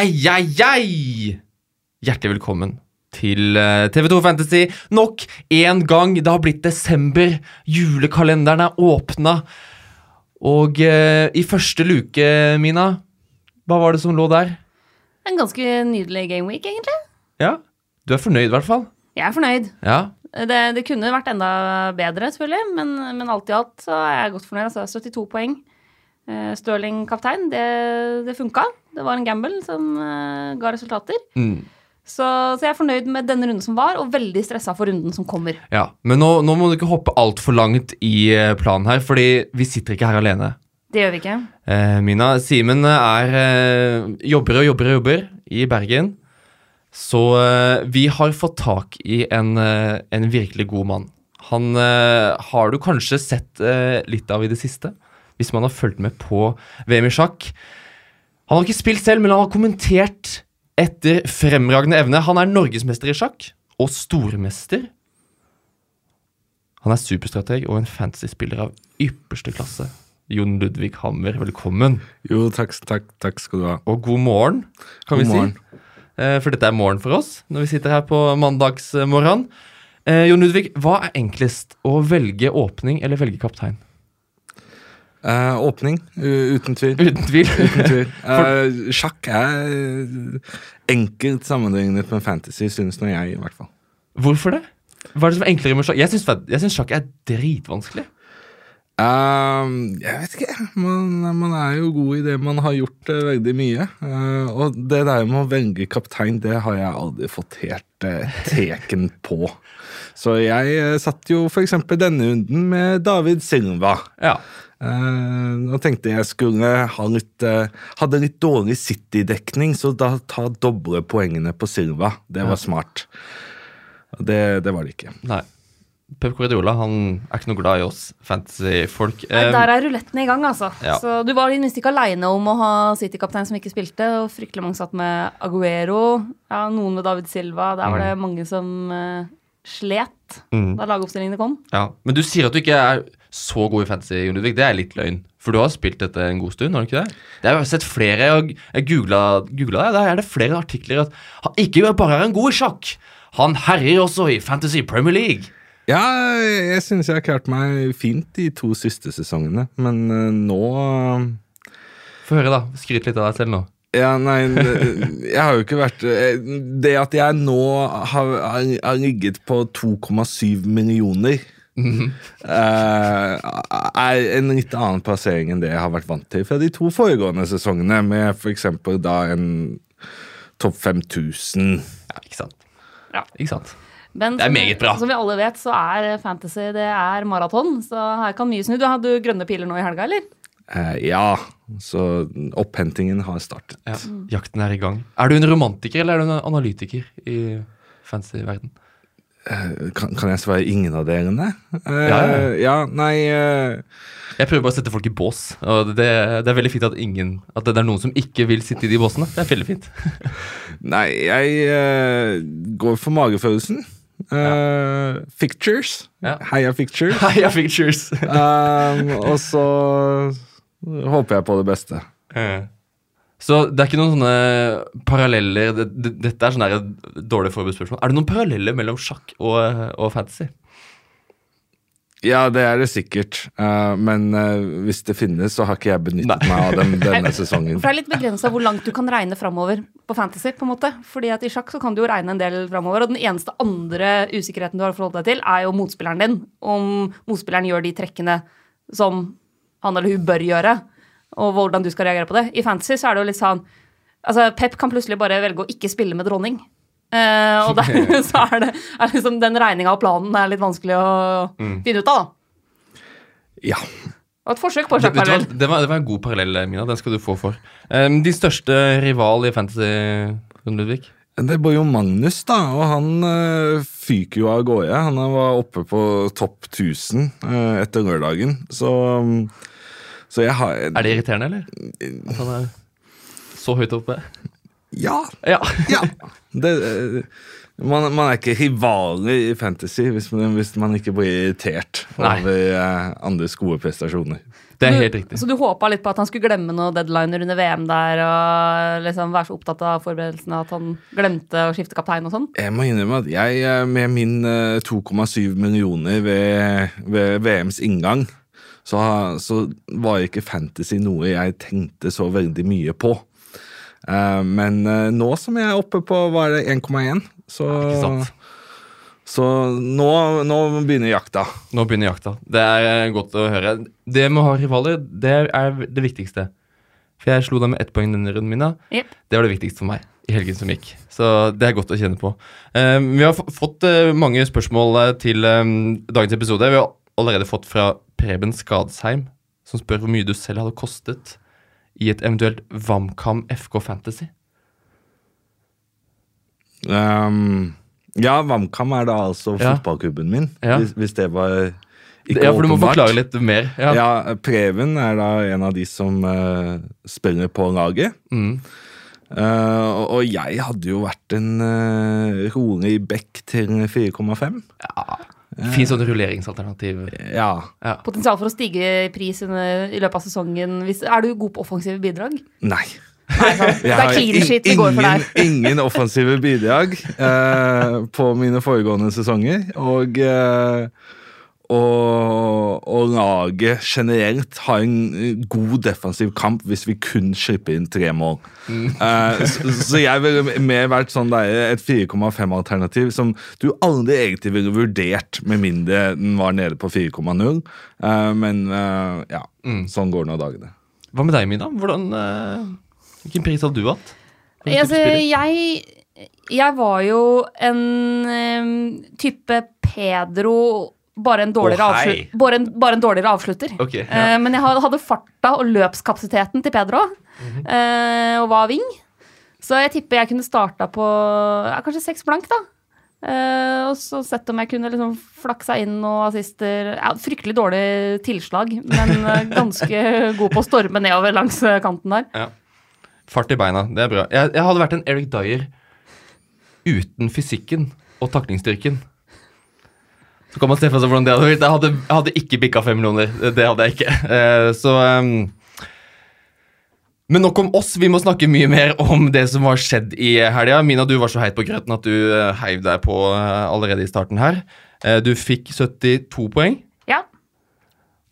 Jeg, ei, ei! Hjertelig velkommen til eh, TV2 Fantasy nok en gang. Det har blitt desember. Julekalenderen er åpna. Og eh, i første luke, Mina, hva var det som lå der? En ganske nydelig gameweek, egentlig. Ja, Du er fornøyd, i hvert fall? Jeg er fornøyd. Ja. Det, det kunne vært enda bedre, selvfølgelig, men, men alt i alt så er jeg godt fornøyd. Altså 72 poeng. Eh, Stirling kaptein, det, det funka. Det var en gamble som uh, ga resultater. Mm. Så, så jeg er fornøyd med denne runden som var, og veldig stressa for runden som kommer. ja. Men nå, nå må du ikke hoppe altfor langt i eh, planen her, fordi vi sitter ikke her alene. Det gjør vi ikke. Eh, Mina, Simen er eh, jobber og jobber og jobber i Bergen. Så eh, vi har fått tak i en, eh, en virkelig god mann. Han har du kanskje sett litt av i det siste, hvis man har fulgt med på VM i sjakk. Han har ikke spilt selv, men han har kommentert etter fremragende evne. Han er norgesmester i sjakk, og stormester. Han er superstrateg og en fantasyspiller av ypperste klasse. Jon Ludvig Hammer, velkommen. Jo, takk, takk, takk skal du ha. Og god morgen, kan God vi morgen. si. Eh, For dette er morgen for oss, når vi sitter her på mandagsmorgenen. Eh, Jon Ludvig, hva er enklest? Å velge åpning eller velge kaptein? Eh, åpning, u- uten tvil. Uten tvil. Uten tvil. Uh, sjakk er eh, enkelt sammenlignet med fantasy, synes nå jeg, i hvert fall. Hvorfor det? Hva er det som er enklere med sjakk? Jeg syns, sjakk er dritvanskelig. Uh, jeg vet ikke. Man, man er jo god i det man har gjort uh, veldig mye. Uh, og det der med å velge kaptein, det har jeg aldri fått helt teken på. Så jeg uh, satt jo f.eks. denne runden med David Silva. Ja. Eh, og tenkte jeg skulle ha litt uh, Hadde litt dårlig City-dekning, så da ta doble poengene på Silva. Det var smart. Det, det var det ikke. Nei. Pep Corridiola han er ikke noe glad i oss fantasy-folk. Eh, Der er ruletten i gang, altså. ja. Så du var i det minste ikke aleine om å ha City-kaptein som ikke spilte. Og fryktelig mange satt med Aguero. Ja, noen med David Silva. Der var det mange som eh, slet Mm. da lagoppstillingene kom. ja. Men du sier at du ikke er så god i fantasy, Jon Ludvig. Det er litt løgn. For du har spilt dette en god stund, har du ikke det? Jeg har sett flere, og jeg googla, det, der er det flere artikler at han ikke bare er en god i sjakk, han herjer også i Fantasy Premier League. Ja, jeg synes jeg har klart meg fint de to siste sesongene, men eh, nå Få høre, da. Skryt litt av deg selv nå. Ja, nei, jeg har jo ikke vært eh, Det at jeg nå har, har, ligget på 2,7 millioner eh, er en litt annen plassering enn det jeg har vært vant til fra de to foregående sesongene, med f.eks. da en topp 5000. Ja, ikke sant. Ja. Ikke sant? Men Det er meget bra. Som vi alle vet, så er fantasy det er maraton. Så her kan mye snu. Du hadde grønne piler nå i helga, eller? Eh, ja, så opphentingen har startet. Ja. Jakten er i gang. Er du en romantiker eller er du en analytiker i fantasy-verden? Eh, kan, kan jeg svare ingen av dere? Eh, Ja, ja. ja, nei eh, Jeg prøver bare å sette folk i bås. Og det, det er veldig fint at ingen At det er noen som ikke vil sitte i de båsene. Det er veldig fint. Nei, jeg eh, går for magefølelsen. Ja. Fictures. Ja. Heia Fictures. Heia Fictures. um, og så håper jeg på det beste. Så det er ikke noen sånne paralleller det, det, Dette er sånn dårlig forberedt spørsmål. Er det noen paralleller mellom sjakk og, og fantasy? Ja, det er det sikkert. Uh, men uh, hvis det finnes, så har ikke jeg benyttet meg av dem denne sesongen. For det er litt begrensa hvor langt du kan regne framover på fantasy. på en måte. Fordi at i sjakk så kan du jo regne en del framover, og den eneste andre usikkerheten du har å forholde deg til, er jo motspilleren din. Om motspilleren gjør de trekkene som han eller hun bør gjøre, og hvordan du skal reagere på det. I fantasy så er det jo litt sånn Altså, Pep kan plutselig bare velge å ikke spille med dronning. Eh, og dermed så er det er liksom den regninga og planen er litt vanskelig å finne ut av, da. Ja. Og et forsøk på en parallell. det, var, det var en god parallell, Mina. Den skal du få for. Um, de største rival i fantasy, Ludvig? Det bor jo Magnus, da, og han øh, fyker jo av gårde. Han var oppe på topp 1000 øh, etter lørdagen, så um, Så jeg har Er det irriterende, eller? At han er så høyt oppe? Ja. Ja. ja. Det, øh, Man, man er ikke rivaler i fantasy hvis man, hvis man ikke blir irritert over eh, andres gode prestasjoner. Det er Du- helt riktig. Så du håpa litt på at han skulle glemme noen deadliner under VM der, og liksom være så opptatt av forberedelsene at han glemte å skifte kaptein og sånn? Jeg må innrømme at jeg, eh, med min eh, 2,7 millioner ved, ved VMs inngang, så, så var ikke fantasy noe jeg tenkte så veldig mye på. Eh, men eh, nå som jeg er oppe på hva er det, 1,1, så, Ikke sant? Så nå, nå begynner jakta. Nå begynner jakta. Det er eh, godt å høre. Det med å ha rivaler, det er det viktigste. For jeg slo deg med ett poeng denne runden min. da. Det var det viktigste for meg i helgen som gikk. Så det er godt å kjenne på. Um, vi har f- fått uh, mange spørsmål til um, dagens episode. Vi har allerede fått fra Preben Skadsheim, som spør hvor mye du selv hadde kostet i et eventuelt VamKam FK Fantasy. Um, ja, VamKam er da altså Ja. fotballklubben min, Ja. hvis, hvis det var ikke ja, for du må åpenbart. forklare litt mer. Ja. Ja, Preben er da en av de som uh, spiller på laget. Mm. Uh, og, og jeg hadde jo vært en uh, rolig back til 4,5. Ja. Fint sånn rulleringsalternativ. Ja. Ja. Potensial for å stige i pris i løpet av sesongen. Er du god på offensive bidrag? Nei. Nei, sant? Det er clean shit vi går for ingen, der. ingen offensive bidrag eh, på mine foregående sesonger. Og, eh, og, og laget generelt har en god defensiv kamp hvis vi kun slipper inn tre mål. Eh, så, så jeg ville mer vært sånn der, et 4,5-alternativ som du aldri egentlig ville vurdert, med mindre den var nede på 4,0. Eh, men eh, ja, sånn går nå dagene. Hva med deg, Mina? Hvordan, eh, hvilken pris hadde du hatt? Altså, jeg, jeg var jo en um, type Pedro bare en, dårligere avslut, bare, en, bare en dårligere avslutter. Okay, ja. uh, men jeg hadde- farta og løpskapasiteten til Pedro, mm -hmm. uh, og var wing. Så jeg tipper jeg kunne starta på ja, kanskje seks blank, da. Uh, og så sett om jeg kunne liksom flaksa inn noen assister. Ja, fryktelig dårlig tilslag, men ganske god på å storme nedover langs kanten der. Ja. Fart i beina, det er bra. Jeg, jeg hadde vært en Eric Dyer uten fysikken og taklingsstyrken. Så kan man se for seg hvordan det hadde vært. Jeg hadde, jeg hadde ikke bikka fem millioner. Det hadde jeg ikke. Uh, så um, Men nok om oss. Vi må snakke mye mer om det som har skjedd i helga. Mina, du var så heit på grøten at du eh, heiv deg på eh, allerede i starten her. Du fikk 72 poeng, Ja.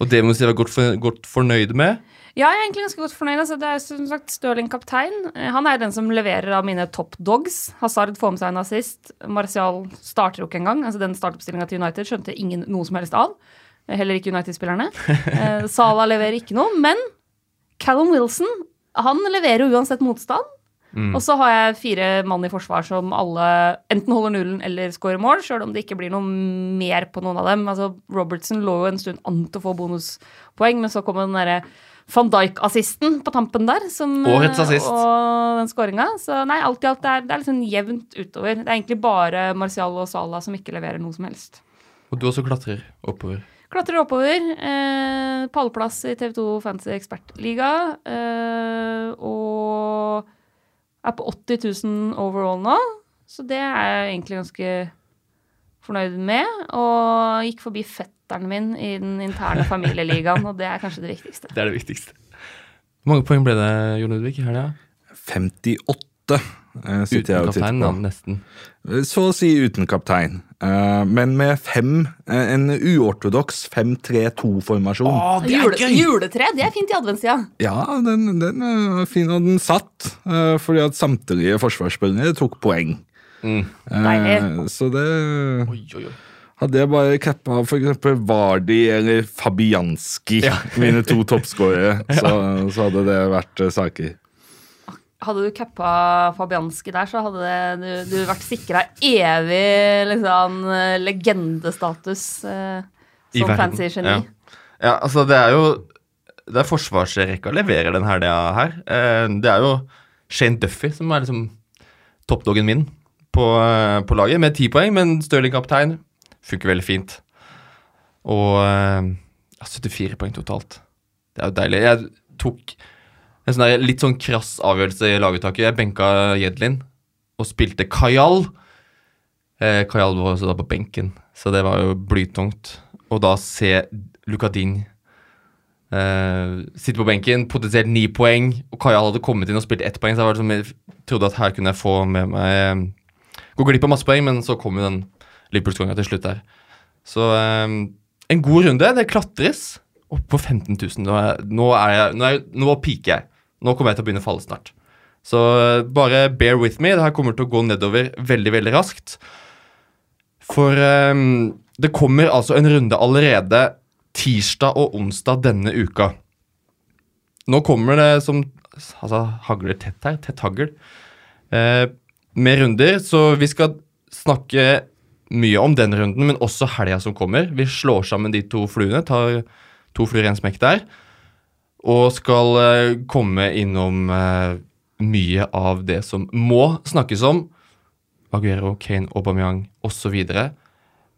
og det må du si var godt, for, godt fornøyd med. Ja, jeg er egentlig ganske godt fornøyd. Altså, det er som sagt Stirling kaptein. Eh, Han er den som leverer av mine top dogs. Hazard får med seg en assist. Martial starter jo ikke engang. Altså, den startoppstillinga til United skjønte ingen noe som helst av. Eh, Heller ikke United-spillerne. Eh, Salah leverer ikke noe. Men Callum Wilson han leverer uansett motstand. Og så har jeg fire mann i forsvar som alle enten holder nullen eller scorer mål, sjøl om det ikke blir noe mer på noen av dem. Altså, Robertson lå jo en stund an til å få bonuspoeng, men så kom den derre van Dijk-assisten på tampen der. Som, Årets assist. Og den skåringa. Så nei, alt i alt det er, det er sånn jevnt utover. Det er egentlig bare Marcial og Salah som ikke leverer noe som helst. Og du også klatrer oppover. Klatrer oppover. Eh, Pallplass i TV2 Fantasy Ekspertliga. Eh, og er på 80 000 overall nå. Så det er jeg egentlig ganske fornøyd med. Og gikk forbi fetteren min i den interne familieligaen, og det er kanskje det viktigste. Det er det viktigste. Hvor mange poeng ble det, Jon Ludvig, i helga? 58 eh, sitter jeg Uten kaptein, da, nesten. Så å si uten kaptein. Eh, men med fem eh, En uortodoks 5-3-2-formasjon. Jule, juletre, det er fint i adventstida. Ja, den, den er fin, og den satt. eh, fordi at samtlige forsvarsspillere tok poeng. Mm. Eh, så det Oi, oi, oi. Hadde jeg bare cappa f.eks. Vardi eller Fabianski, mine to toppskårere, så, så hadde det vært eh, saker. Hadde du cappa Fabianski der, så hadde det, du, du vært sikra evig liksom, legendestatus eh, som fancy geni. ja. Ja, altså, det er jo Det er forsvarsrekka leverer den helga her. Eh, det er jo Shane Duffy som er liksom toppdoggen min på, eh, på laget, med ti poeng, men Stirling kaptein funker veldig fint. Og eh, 74 poeng totalt. Det er jo deilig. Jeg tok en sånn der, litt sånn krass avgjørelse i laguttaket. Jeg benka Jedlin og spilte Kajal Eh, Kajal var også da på benken, så det var jo blytungt. Og da se Lukadin eh, sitte på benken, potensielt ni poeng, og Kajal hadde kommet inn og spilt ett poeng, så jeg, var det som, jeg trodde at her kunne jeg få med meg eh, Gå glipp av masse poeng, men så kom jo den Liverpool-skåringa til slutt der. Så eh, en god runde. Det klatres opp på 15 000. Nå, er, nå, er jeg, nå, er, nå piker jeg. Nå kommer jeg til å begynne å falle snart. Så eh, bare bear with me. Det her kommer til å gå nedover veldig, veldig raskt. For um, det kommer altså en runde allerede tirsdag og onsdag denne uka. Nå kommer det som Altså, hagler tett her. Tett hagl. Uh, med runder, så vi skal snakke mye om den runden, men også helga som kommer. Vi slår sammen de to fluene, tar to fluer i en smekk der. Og skal eh, komme innom eh, mye av det som må snakkes om. Aguero, Kane, Aubameyang osv.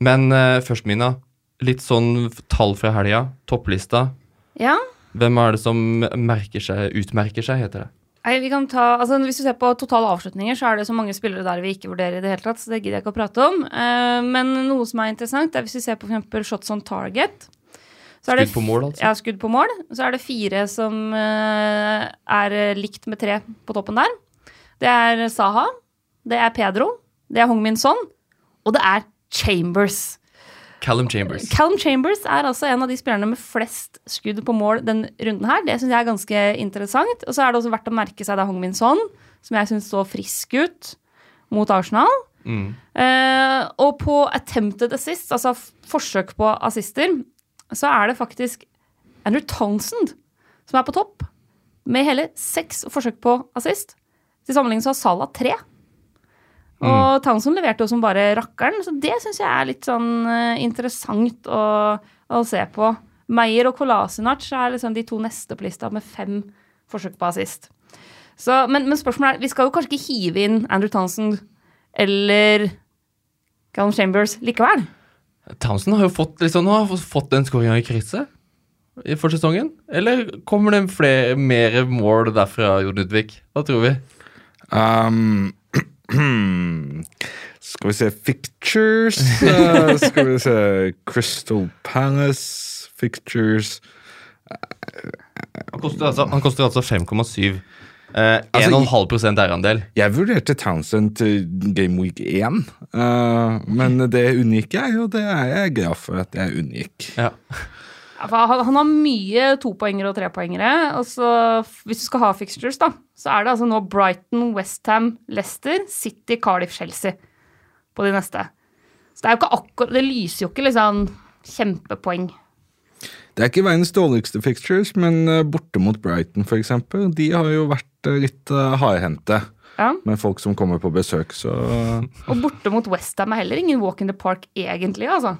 Men eh, først, Mina. Litt sånn tall fra helga. Topplista. Ja. Hvem er det som merker seg, utmerker seg, heter det? Nei, vi kan ta, altså Hvis du ser på totale avslutninger, så er det så mange spillere der vi ikke vurderer i det hele tatt, så det gidder jeg ikke å prate om. Men noe som er interessant, er hvis vi ser på f.eks. shots on target. Så er det, Skudd på mål, altså? Ja, skudd på mål. Så er det fire som eh, er likt med tre på toppen der. Det er Saha, det er Pedro, det er Hong Min Son, og det er Chambers. Callum Chambers. Callum Chambers er altså en av de spillerne med flest skudd på mål den runden her. Det syns jeg er ganske interessant. Og så er det også verdt å merke seg er Hong Min Son, som jeg syns så frisk ut mot Arsenal. Mm. Uh, og på attempted assist, altså forsøk på assister, så er det faktisk Andrew Townsend som er på topp, med hele seks forsøk på assist. Til sammenligning så har Salah tre. Og Townsend leverte jo som bare rakkeren, så det syns jeg er litt sånn eh, interessant å, å se på. Meyer og Kolasinac er liksom de to neste på lista med fem forsøk på assist. Så, men, men spørsmålet er, vi skal jo kanskje ikke hive inn Andrew Townsend eller Callum Chambers likevel. Townsend har jo fått, liksom, nå har fått den skåringa i krysset i- for sesongen. Eller kommer det flere, mer mål derfra, Jon Ludvig? Hva tror vi? Um, skal vi se Fictures? eh, skal vi se Crystal Palace Fictures Han koster altså, altså 5,7. Eh, Altså, 1,5 eierandel. Jeg vurderte Townsend til Game Week 1, uh, men det unngikk jeg, og det er jeg glad for at jeg unngikk. Ja. Han, han har mye topoengere og trepoengere. Og så, hvis du skal ha fixtures, da, så er det altså nå Brighton, Westham, Leicester, City, Cardiff, Chelsea på de neste. Så det er jo ikke akkurat Det lyser jo ikke liksom kjempepoeng. Det er ikke verdens dårligste fixtures, men eh, borte mot Brighton for eksempel, de har jo vært eh, litt uh, hardhendte Ja. med folk som kommer på besøk, så Og borte mot Westham er heller ingen walk in the park, egentlig. altså.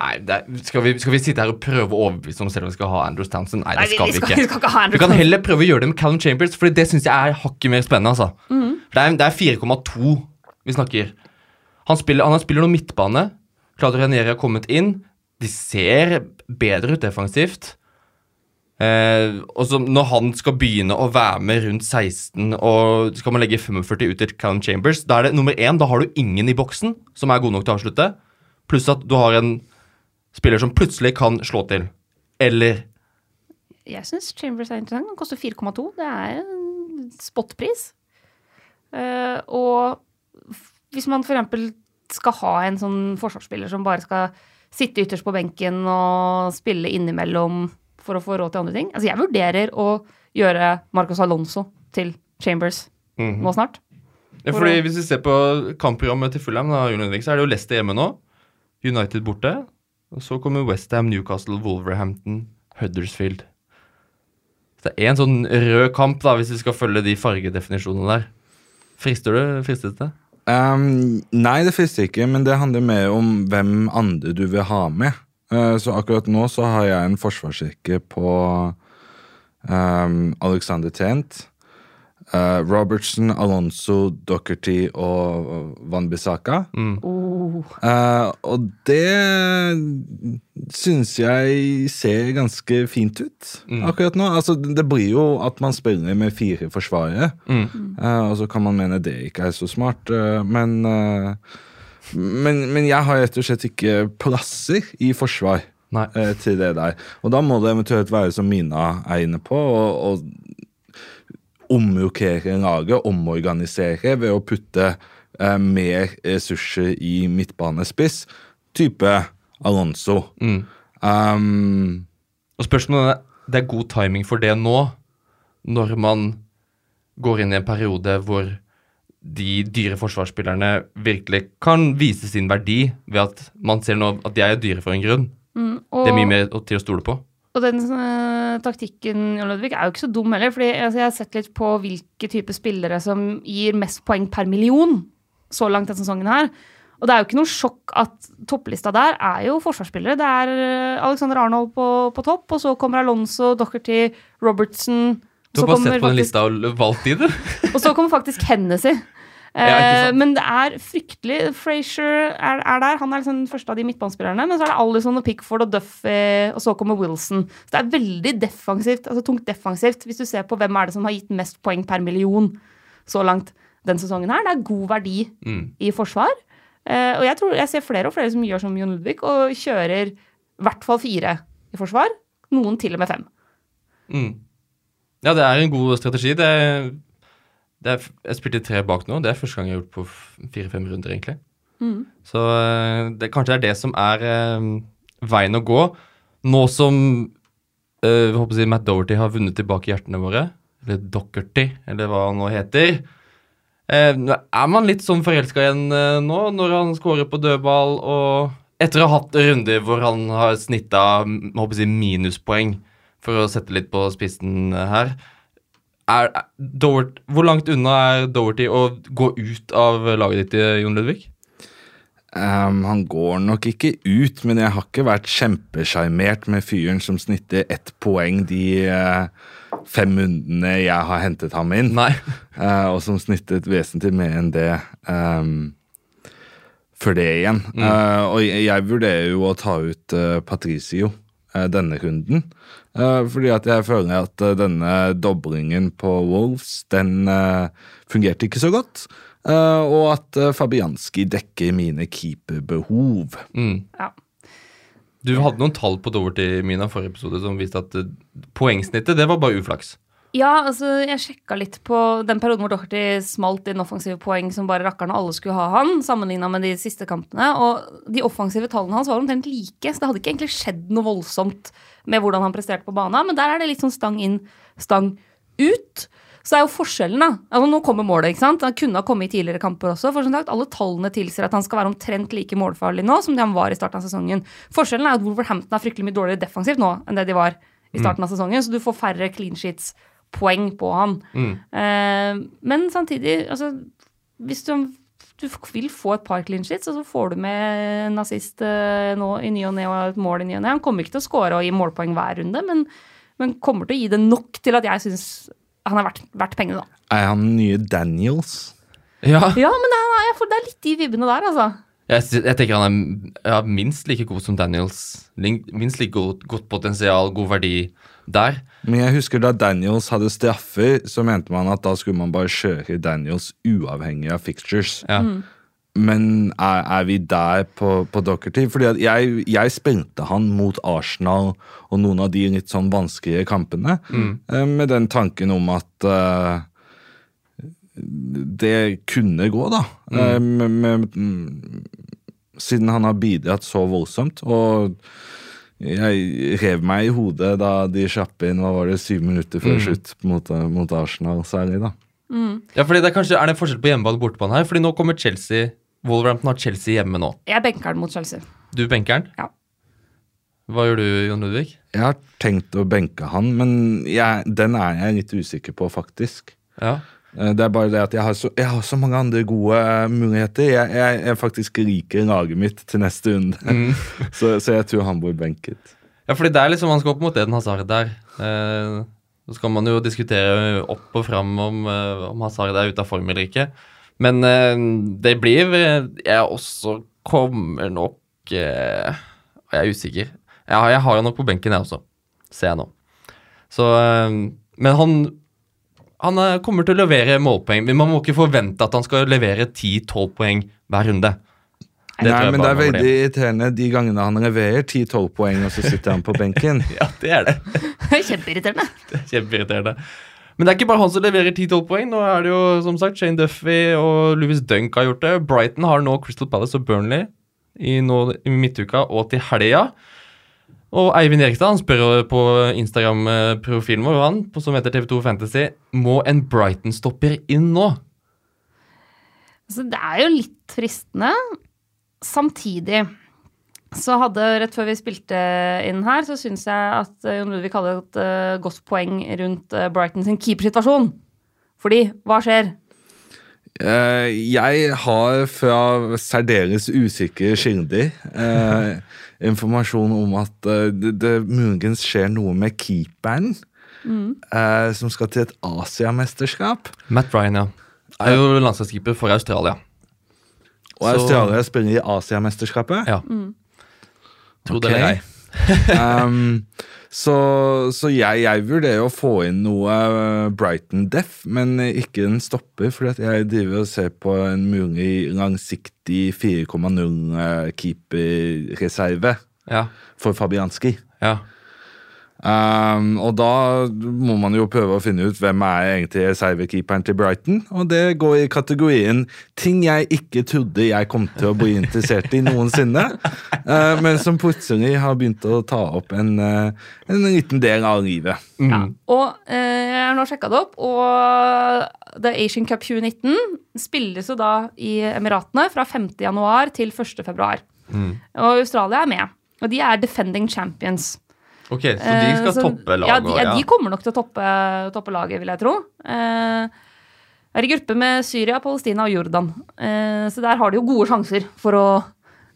Nei, det er, skal, vi, skal vi sitte her og prøve å overbevise om selv om vi skal ha Andrew Townsend? Nei, det skal vi, vi, skal, ikke. vi skal ikke ha Vi kan heller prøve å gjøre det med Callum Chambers, for det syns jeg er hakket mer spennende. altså. Mm. Det er, er 4,2 vi snakker. Han spiller, han spiller noe midtbane. Claudio Ranieri har kommet inn. De ser bedre ut defensivt. Eh, og så Når han skal begynne å være med rundt 16, og skal man legge 45 ut til Callum Chambers, da er det nummer én, da har du ingen i boksen som er god nok til å avslutte. Pluss at du har en spiller som plutselig kan slå til. Eller Jeg syns Chambers er interessant. Han koster 4,2. Det er en spotpris. Eh, og hvis man f.eks. skal ha en sånn forsvarsspiller som bare skal sitte ytterst på benken og spille innimellom for å få råd til andre ting Altså, jeg vurderer å gjøre Marcos Alonso til Chambers nå snart. Ja, fordi Hvis vi ser på kampprogrammet til Fulham, da, Henrik, så er det jo Leicester hjemme nå. United borte. Og så kommer Westham, Newcastle, Wolverhampton, Huddersfield. Så det er en sånn rød kamp, da, hvis vi skal følge de fargedefinisjonene der. Frister du? Fristes det? Um, nei, det frister ikke, men det handler mer om hvem andre du vil ha med. Uh, så akkurat nå så har jeg en forsvarsrekke på um, Alexander Tent, uh, Robertson, Alonso, Docherty og Van Bissaka. Oh. Uh, og det syns jeg ser ganske fint ut akkurat nå. Altså, det blir jo at man spiller med fire forsvarere, Mm. uh, og så kan man mene det ikke er så smart, uh, men uh, Men, men jeg har rett og slett ikke plasser i forsvar eh, til det der. Og da må det eventuelt være som Mina er inne på, og, å omrokere laget, omorganisere ved å putte eh, mer ressurser i midtbanespiss. Type Alonso. Mm. Um, Og spørsmålet er det er god timing for det nå, når man går inn i en periode hvor de dyre forsvarsspillerne virkelig kan vise sin verdi ved at man ser nå at de er dyre for en grunn. Mm, og, Det er mye mer til å stole på. og den uh, taktikken Ludvig, er jo ikke så dum heller. fordi altså, Jeg har sett litt på hvilke type spillere som gir mest poeng per million så langt denne sesongen her. Og det er jo ikke noe sjokk at topplista der er jo forsvarsspillere. Det er eh, Alexander Arnold på, på topp, og så kommer Alonso, Docherty, Robertson Du har bare sett på den faktisk- lista og valgt de, du. Og så kommer faktisk Hennessy. Ja, Eh, men det er fryktelig Frazier er, er der. Han er liksom den første av de midtbanespillerne. Men så er det Alison og Pickford og Duffy, og så kommer Wilson. Så det er veldig defensivt, altså tungt defensivt, hvis du ser på hvem er det som har gitt mest poeng per million så langt den sesongen her. Det er god verdi Mm. i forsvar. Eh, og jeg tror jeg ser flere og flere som gjør som Jon Ludvig, og kjører i hvert fall fire i forsvar. Noen til og med fem. Mm. Ja, det er en god strategi. Det er, det er, jeg spilte tre bak nå. Det er første gang jeg har gjort på fire-fem runder, egentlig. Mm. Så eh, det kanskje er det som er um, veien å gå. Nå som uh, håper å si Matt Doherty har vunnet tilbake hjertene våre, eller Dockerty, eller hva han nå heter, uh, er man litt sånn forelska igjen uh, nå, når han scorer på dødball, og etter å ha hatt runder hvor han har snitta håper å si, minuspoeng, for å sette litt på spissen her er, er Doherty, Hvor langt unna er Doherty å gå ut av laget ditt, eh, Jon Ludvig? um, han går nok ikke ut, men jeg har ikke vært kjempesjarmert med fyren som snitter ett poeng de uh, fem rundene jeg har hentet ham inn. Eh, og som snittet vesentlig mer enn det um, for det igjen. Eh, og jeg, jeg vurderer jo å ta ut Patricio denne runden. Eh, fordi at jeg føler at eh, denne doblingen på Wolves, den eh, fungerte ikke så godt. Eh, og at Fabianski dekker mine keeperbehov. Mm. Ja. Du hadde noen tall på Doverty Mina forrige episode som viste at eh, poengsnittet det var bare uflaks. Ja, altså jeg sjekka litt på den perioden hvor Doherty smalt inn offensive poeng som bare rakkeren og alle skulle ha han, sammenligna med de siste kampene. Og de offensive tallene hans var omtrent like, så det hadde ikke egentlig skjedd noe voldsomt med hvordan han presterte på banen. Men der er det litt sånn stang inn, stang ut. Så er jo forskjellen, da. Altså Nå kommer målet, ikke sant. Han kunne ha kommet i tidligere kamper også. For som sagt, alle tallene tilsier at han skal være omtrent like målfarlig nå som det han var i starten av sesongen. Forskjellen er at Wolverhampton er fryktelig mye dårligere defensivt nå enn det de var i starten av sesongen, så du får færre clean sheets poeng på han. Mm. Eh, men samtidig, altså Hvis du, du vil få et par clean sheets, og så får du med en assist eh, nå i ny og ne og et mål i ny og ne. Han kommer ikke til å score og gi målpoeng hver runde, men, men kommer til å gi det nok til at jeg syns han er verdt, verdt pengene, da. Er han den nye Daniels? Ja. Ja, men han er, jeg får, det er litt de vibbene der, altså. Jeg, jeg tenker han er ja, minst like god som Daniels. Minst like godt, godt potensial, god verdi der. Men jeg husker da Daniels hadde straffer, så mente man at da skulle man bare kjøre Daniels uavhengig av fixtures. Ja. Men er, er vi der på, på Dockerty? Fordi at jeg, jeg spilte han mot Arsenal og noen av de litt sånn vanskelige kampene, mm. med den tanken om at uh, det kunne gå, da. Mm. med, med, mm, siden han har bidratt så voldsomt. Og jeg rev meg i hodet da de slapp inn hva var det, syv minutter før slutt mot, mot Arsenal, særlig. da. ja, fordi det er kanskje er det en forskjell på hjemmebane og bortebane her. Fordi nå kommer Chelsea Wolverhampton har Chelsea hjemme nå. Jeg benker den mot Chelsea. Du benker den. Ja. Hva gjør du, Jon Ludvig? Jeg har tenkt å benke han, men jeg, den er jeg litt usikker på, faktisk. Ja. Eh, Det er bare det at jeg har så, jeg har så mange andre gode eh, muligheter. Jeg, jeg, jeg faktisk liker laget mitt til neste runde, så, så jeg tror han blir benket. Ja, fordi det er liksom, Man skal opp mot Eden Hazard der. Eh, så skal man jo diskutere opp og fram om, eh, om Hazard er ute av form eller ikke. Men eh, det blir Jeg også kommer nok eh, Jeg er usikker. Jeg har, jeg har jo nok på benken, jeg også. Ser jeg nå. Så Men han han eh, kommer til å levere målpoeng. Men man må ikke forvente at han skal levere 10-12 poeng hver runde. Det Nei, men det er det. veldig irriterende de gangene han leverer 10-12 poeng, og så sitter han på benken. Ja, det er det. Kjempeirriterende. Det er Kjempeirriterende. Men det er ikke bare han som leverer 10-12 poeng. Nå er det jo som sagt Shane Duffy og Louis Dunk har gjort det. Brighton har nå Crystal Palace og Burnley i, nå, i midtuka og til helga. Og Eivind Erikstad han spør på Instagram-profilen vår han, som heter TV2 Fantasy Må en Brighton-stopper inn nå? Altså, det er jo litt fristende. Samtidig så hadde, rett før vi spilte inn her, så syns jeg at eh, Jon Ludvig hadde et eh, godt poeng rundt eh, Brighton sin keepersituasjon. Fordi, hva skjer? Eh, jeg har fra særdeles usikre kilder eh, informasjon om at eh, det, det muligens skjer noe med keeperen. eh, som skal til et Asiamesterskap. Matt Ryan, ja. Er jo landslagskeeper for Australia. Og Så- Australia spiller i Asiamesterskapet. Ja. Tro det eller ei. um, så så jeg, jeg vurderer å få inn noe eh, Brighton Deaf, men ikke en stopper, For jeg driver og ser på en mulig langsiktig 4,0-keeperreserve Ja. for Fabianski. ja. Um, og da må man jo prøve å finne ut hvem er egentlig reservekeeperen til Brighton. Og det går i kategorien ting jeg ikke trodde jeg kom til å bli interessert i noensinne, uh, men som plutselig har begynt å ta opp en, uh, en liten del av livet. Ja. Og uh, jeg har nå sjekka det opp, og The Asian Cup 2019 spilles jo da i Emiratene fra 5. januar til 1. februar. Og Australia er med. Og de er defending champions. Ok, så de Eh, skal så- toppe laget? Ja, de, ja, de kommer nok til å toppe, toppe laget, vil jeg tro. Eh, er i gruppe med Syria, Palestina og Jordan. Eh, så der har de jo gode sjanser for å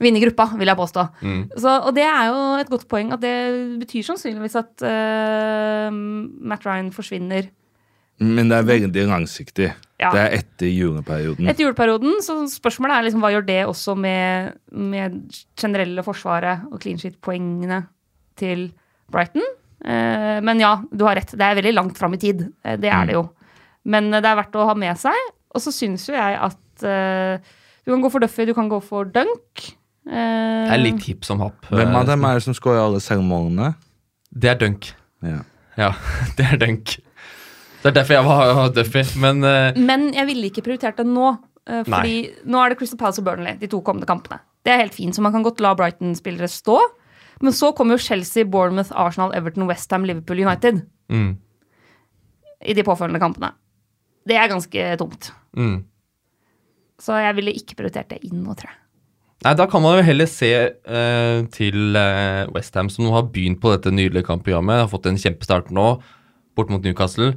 vinne gruppa, vil jeg påstå. Mm. Så, og det er jo et godt poeng at det betyr sannsynligvis at uh, Matt Ryan forsvinner Men det er veldig langsiktig. Ja. Det er etter juleperioden. etter juleperioden. Så spørsmålet er liksom hva gjør det også med, med generelle forsvaret og clean shit-poengene til Brighton? Eh, men ja, du har rett. Det er veldig langt fram i tid. Eh, det er det jo. Men eh, det er verdt å ha med seg. Og så syns jo jeg at du kan gå for Duffy, du kan gå for Dunk. Eh, Det er litt hipp som happ. Hvem av dem er det som scorer alle selvmålene? Det er dunk. Ja. Ja, det er dunk. Det er derfor jeg var Duffy. Men Men jeg ville ikke prioritert det nå. fordi Fordi nå er det Crystal Palace og Burnley, de to kommende kampene. Det er helt fint, så man kan godt la Brighton-spillere stå. Men så kommer jo Chelsea, Bournemouth, Arsenal, Everton, Westham, Liverpool, United mm, i de påfølgende kampene. Det er ganske tomt. mm. Så jeg ville ikke prioritert det inn nå, tror jeg. Nei, da kan man jo heller se uh, til uh, Westham, som nå har begynt på dette nydelige kampprogrammet. Har fått en kjempestart nå, bort mot Newcastle.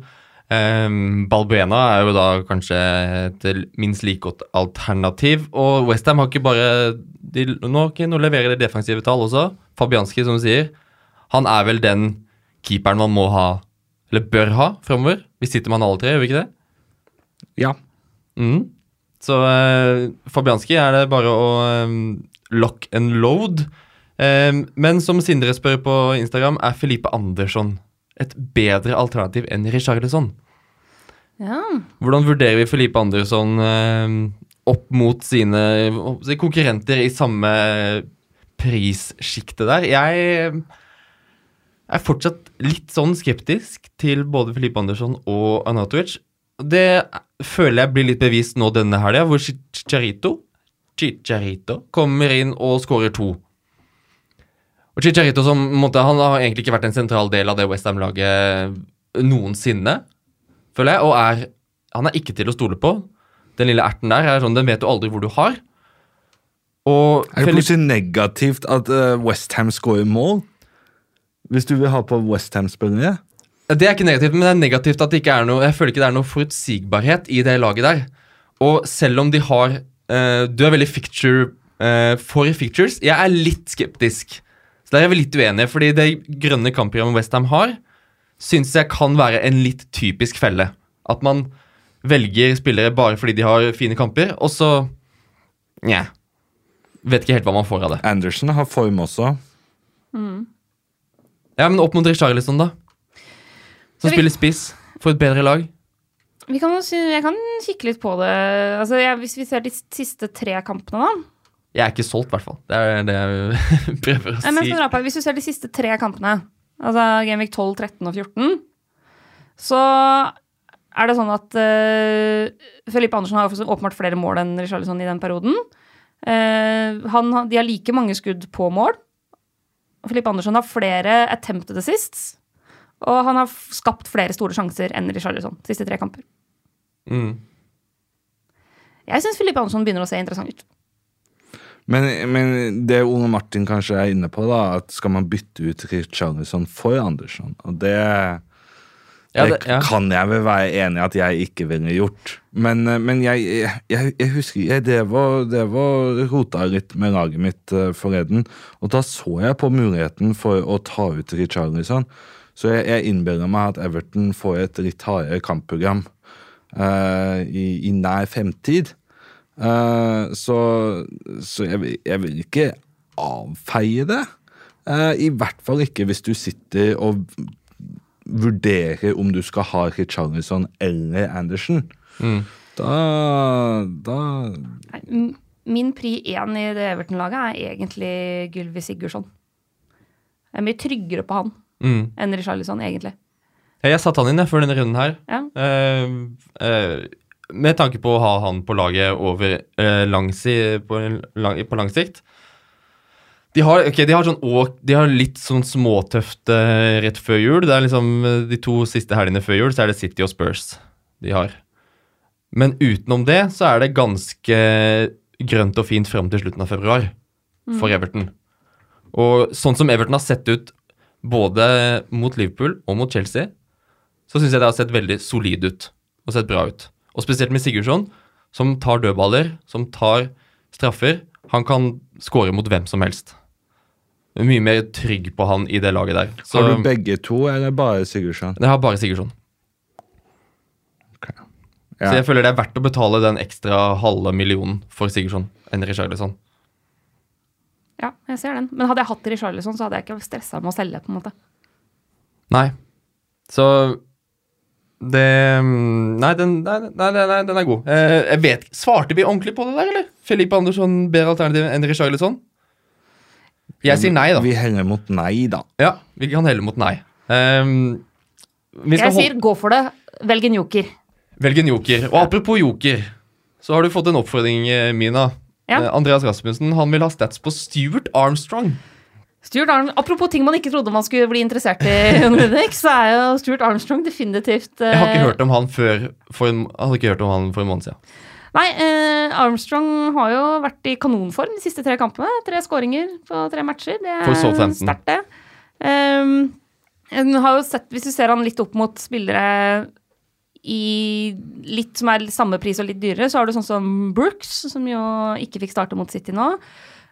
Um, Balbuena er jo da kanskje et minst like godt alternativ. Og Westham har ikke bare de, nå leverer de defensive tall også. Fabianski, som du sier, han er vel den keeperen man må ha, eller bør ha, framover. Vi sitter med han alle tre, gjør vi ikke det? ja. Mm. Så eh, Fabianski er det bare å eh, lock and load. Eh, men som Sindre spør på Instagram, er Felipe Andersson et bedre alternativ enn Richarlison? Ja. Hvordan vurderer vi Felipe Andersson eh, opp mot sine konkurrenter i samme prissjikte der? Jeg er fortsatt litt sånn skeptisk til både Filippe Andersson og Anatovic. Det føler jeg blir litt bevist nå denne helga, hvor Chicharito Chicharito kommer inn og skårer to. Og Chicharito som måtte, han har egentlig ikke vært en sentral del av det Westham-laget noensinne, føler jeg, og er, han er ikke til å stole på. Den lille erten der er sånn, den vet du aldri hvor du har. Og Er det plutselig negativt at uh, Westham scorer mål? Hvis du vil ha på Westham-spillere? Det er ikke negativt, men det er negativt at det ikke er noe Jeg føler ikke det er noe forutsigbarhet i det laget der. Og selv om de har uh, Du er veldig fixture uh, for fictures. Jeg er litt skeptisk. Så der er vi litt uenige, fordi det grønne kampprogrammet Westham har, syns jeg kan være en litt typisk felle. At man velger spillere bare fordi de har fine kamper, og så Nja. Vet ikke helt hva man får av det. Anderson har form også. Ja, Men opp mot Richarlison, da. Som Så vi- spiller spiss for et bedre lag. Vi kan jeg kan kikke litt på det. Altså, jeg, hvis vi ser de siste tre kampene, da. Jeg er ikke solgt, i hvert fall. Det er det jeg prøver å men si. for Rapak, Hvis du ser de siste tre kampene, altså Genvik 12, 13 og 14, så er det sånn at uh, Felipe Andersen har åpenbart flere mål enn Richarlison i den perioden. Eh, han, de har like mange skudd på mål. Felipe Andersson har flere attempted assists. Og han har skapt flere store sjanser enn Richarlison siste tre kamper. Mm. Jeg syns Felipe Andersson begynner å se interessant ut. Men, men det Ole Martin kanskje er inne på, da, at skal man bytte ut Richarlison for Andersson? Og det, Ja, det, ja. kan jeg vel være enig i at jeg ikke ville gjort. Men, eh, men jeg, jeg, jeg husker jeg det, var, det var rota litt med laget mitt uh, forleden, og da så jeg på muligheten for å ta ut Richarlison. Så jeg, jeg innbiller meg at Everton får et litt hardere kampprogram uh, i, i nær fremtid. Uh, så så jeg, jeg vil ikke avfeie det. I hvert fall ikke hvis du sitter og vurderer om du skal ha Richarlison eller Andersen, Mm. Da, da Min pri én i det Everton-laget er egentlig Gylvi Sigurdsson. Jeg er mye tryggere på han Mm. enn Richarlison, egentlig. Jeg satte han inn før denne runden her. Ja. Uh, uh, med tanke på å ha han på laget over uh, lang på, lang, på lang sikt. De har, okay, de har, sånn, de har litt sånn småtøft eh, rett før jul. Det er liksom eh, De to siste helgene før jul så er det City og Spurs de har. Men utenom det så er det ganske grønt og fint fram til slutten av februar for Everton. Og sånn som Everton har sett ut både mot Liverpool og mot Chelsea, så syns jeg det har sett veldig solid ut og sett bra ut. Og spesielt med Sigurdsson, som tar dødballer, som tar straffer. Han kan score mot hvem som helst. Mye mer trygg på han i det laget der. Så Har du begge to, eller bare Sigurdsson? Jeg har bare Sigurdsson. Ja. Så jeg føler det er verdt å betale den ekstra halve millionen for Sigurdsson enn Richarlison. Ja, jeg ser den. Men hadde jeg hatt Richarlison, så hadde jeg ikke stressa med å selge, på en måte. Nei. Så det mm, Nei, den, nei, nei, nei, den er god. Eh, jeg vet Svarte vi ordentlig på det der, eller? Felipe Andersson bedre alternativ enn Richarlison? Jeg sier nei, da. Vi heller mot nei, da. Ja, vi kan helle mot nei. Ehm, vi skal Jeg sier gå for det. Velg en joker. Velg en joker. Og apropos joker, så har du fått en oppfordring, eh, Mina. Ja. Eh, Andreas Rasmussen han vil ha stats på Stuart Armstrong. Stuart Arm Apropos ting man ikke trodde man skulle bli interessert i, så er jo Stuart Armstrong definitivt eh, Jeg har ikke hørt om han før for en, hadde ikke hørt om han for en måned siden. Nei, eh, Armstrong har jo vært i kanonform de siste tre kampene. Tre skåringer på tre matcher. Det er sterkt, det. Um, har jo sett, hvis du ser han litt opp mot spillere i litt som er samme pris og litt dyrere, så har du sånn som Brooks, som jo ikke fikk starte mot City nå.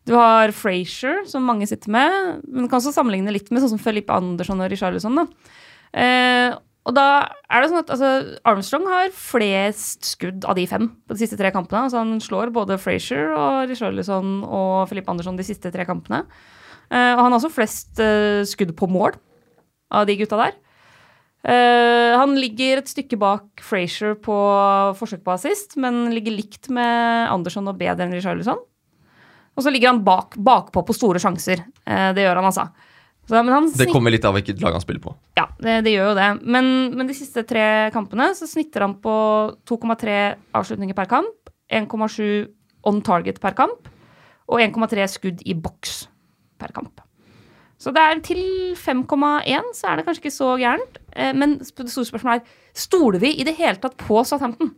Du har Frazier, som mange sitter med. Men du kan også sammenligne litt med sånn som Felipe Andersson og Richarlison. Da. Eh, og da er det sånn at altså, Armstrong har flest skudd av de fem på de siste tre kampene. Altså, han slår både Frazier og Richarlison og Felipe Andersson de siste tre kampene. Eh, og han har også flest eh, skudd på mål av de gutta der. Uh, han ligger et stykke bak Frazier på forsøk på assist, men ligger likt med Andersson og bedre enn Richarlison. Og så ligger han bak, bakpå på store sjanser. Eh, det gjør han, altså. Så, men han Det kommer litt av hvilket lag han spiller på. ja, det, det gjør jo det. Men, men de siste tre kampene så snitter han på 2,3 avslutninger per kamp, 1,7 on target per kamp og 1,3 skudd i boks per kamp. Så det er til 5,1 så er det kanskje ikke så gærent. Eh, Men det store spørsmålet er stoler vi i det hele tatt på Southampton?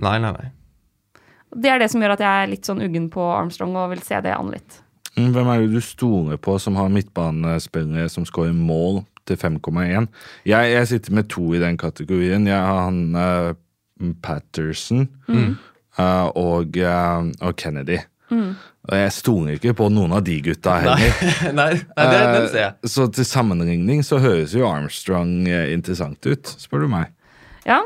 Nei, nei, nei. Det er det som gjør at jeg er litt sånn uggen på Armstrong og vil se det an litt. Mm, Hvem er det du stoler på som har midtbanespillere som scorer mål til 5,1? Jeg, jeg sitter med to i den kategorien. Jeg har han uh, Patterson eh, og, uh, og Kennedy. Og jeg stoler ikke på noen av de gutta heller. nei, nei det, det ser jeg. Så til sammenligning så høres jo Armstrong interessant ut, spør du meg. Ja.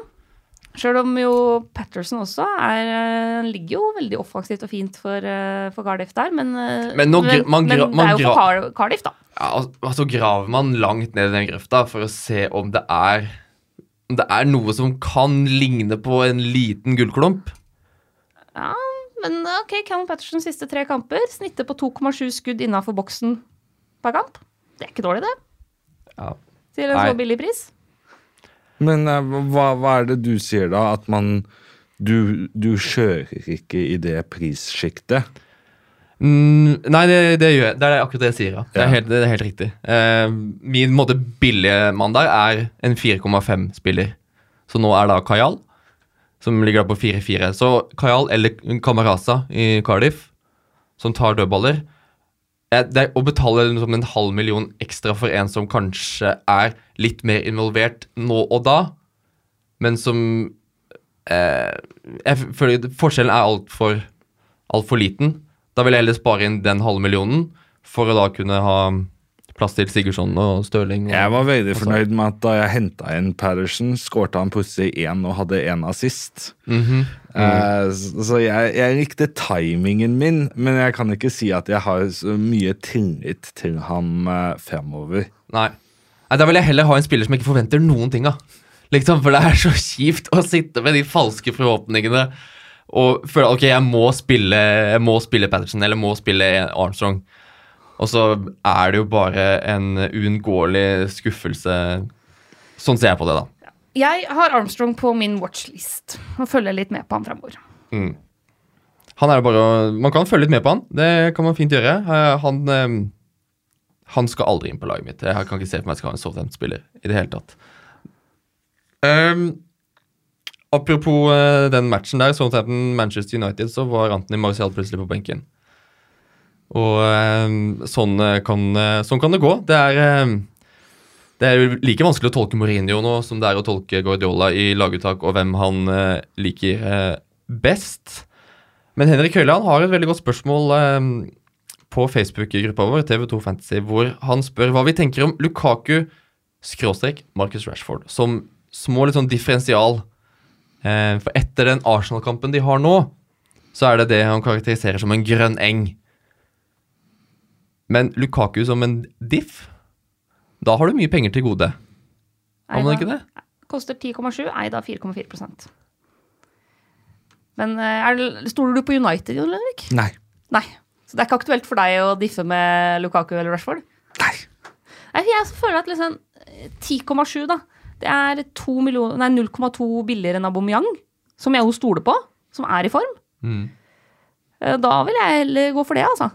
Sjøl om jo Patterson også er, eh, ligger jo veldig offensivt og fint for, eh, for Cardiff der, men, eh, Men man men det er jo for Cardiff, da. Ja, og- og så graver man langt ned i den grøfta for å se om det er Om det er noe som kan ligne på en liten gullklump. Ja, men ok, Callum Patterson siste tre kamper. Snitter på 2,7 skudd innafor boksen per kamp. Det er ikke dårlig, det. Ja. Til en så billig pris. Men eh, hva, hva er det du sier da? At man Du, du kjører ikke i det prissjiktet? Mm, nei, det, det gjør jeg. Det er akkurat det jeg sier. Ja. Det, er helt, det er helt riktig. Eh, min måte billige mann der er en 4,5-spiller. Så nå er da Kajal, som ligger da på 4-4. Så Kajal eller Kamaraza i Cardiff, som tar dødballer det er Å betale liksom en halv million ekstra for en som kanskje er litt mer involvert nå og da, men som eh, Jeg føler forskjellen er altfor alt for liten. Da vil jeg heller spare inn den halve millionen for å da kunne ha plass til Sigurdsson og Støling. Og, Jeg var veldig fornøyd med at da jeg henta inn Patterson, skårte han plutselig én og hadde én assist. Mhm. Eh, så så jeg, jeg likte timingen min, men jeg kan ikke si at jeg har så mye tillit til ham eh, fremover. Nei. Nei, Da vil jeg heller ha en spiller som ikke forventer noen ting av. Liksom, For det er så kjipt å sitte med de falske forhåpningene og føle ok, jeg må spille Jeg må spille Patterson eller må spille Armstrong. Og så er det jo bare en uunngåelig skuffelse. Sånn ser jeg på det, da. Jeg har Armstrong på min watchlist og følger litt med på han framover. Mm. Han er bare Man kan følge litt med på han. Det kan man fint gjøre. Eh, Han, eh, han skal aldri inn på laget mitt. Jeg kan ikke se for meg at jeg skal ha en Southampton-spiller i det hele tatt. Um, apropos eh, den matchen der, Southampton-Manchester United, så var Anthony Marcial plutselig på benken. Og eh, sånn, eh, kan, eh, sånn kan det gå. Det er det er like vanskelig å tolke Mourinho nå som det er å tolke Guardiola i laguttak og hvem han liker best. Men Henrik Høiland har et veldig godt spørsmål på Facebook-gruppa vår, TV2 Fantasy, hvor han spør hva vi tenker om Lukaku skråstrek Marcus Rashford som små litt sånn differensial. For etter den Arsenal-kampen de har nå, så er det det han karakteriserer som en grønn eng. Men Lukaku som en diff, da har du mye penger til gode. Har man ikke det? Koster 10,7, eid av 4,4% Men eh, er stoler du på United, Jon Henrik? Nei. Nei. Så det er ikke aktuelt for deg å diffe med Lukaku eller Rashford? Nei. Nei, jeg føler at liksom eh, 10,7, da. Det er 2 millioner- nei, 0,2 billigere enn Aubameyang, som jeg jo stoler på, som er i form. Mm. Eh, Da vil jeg heller gå for det, altså.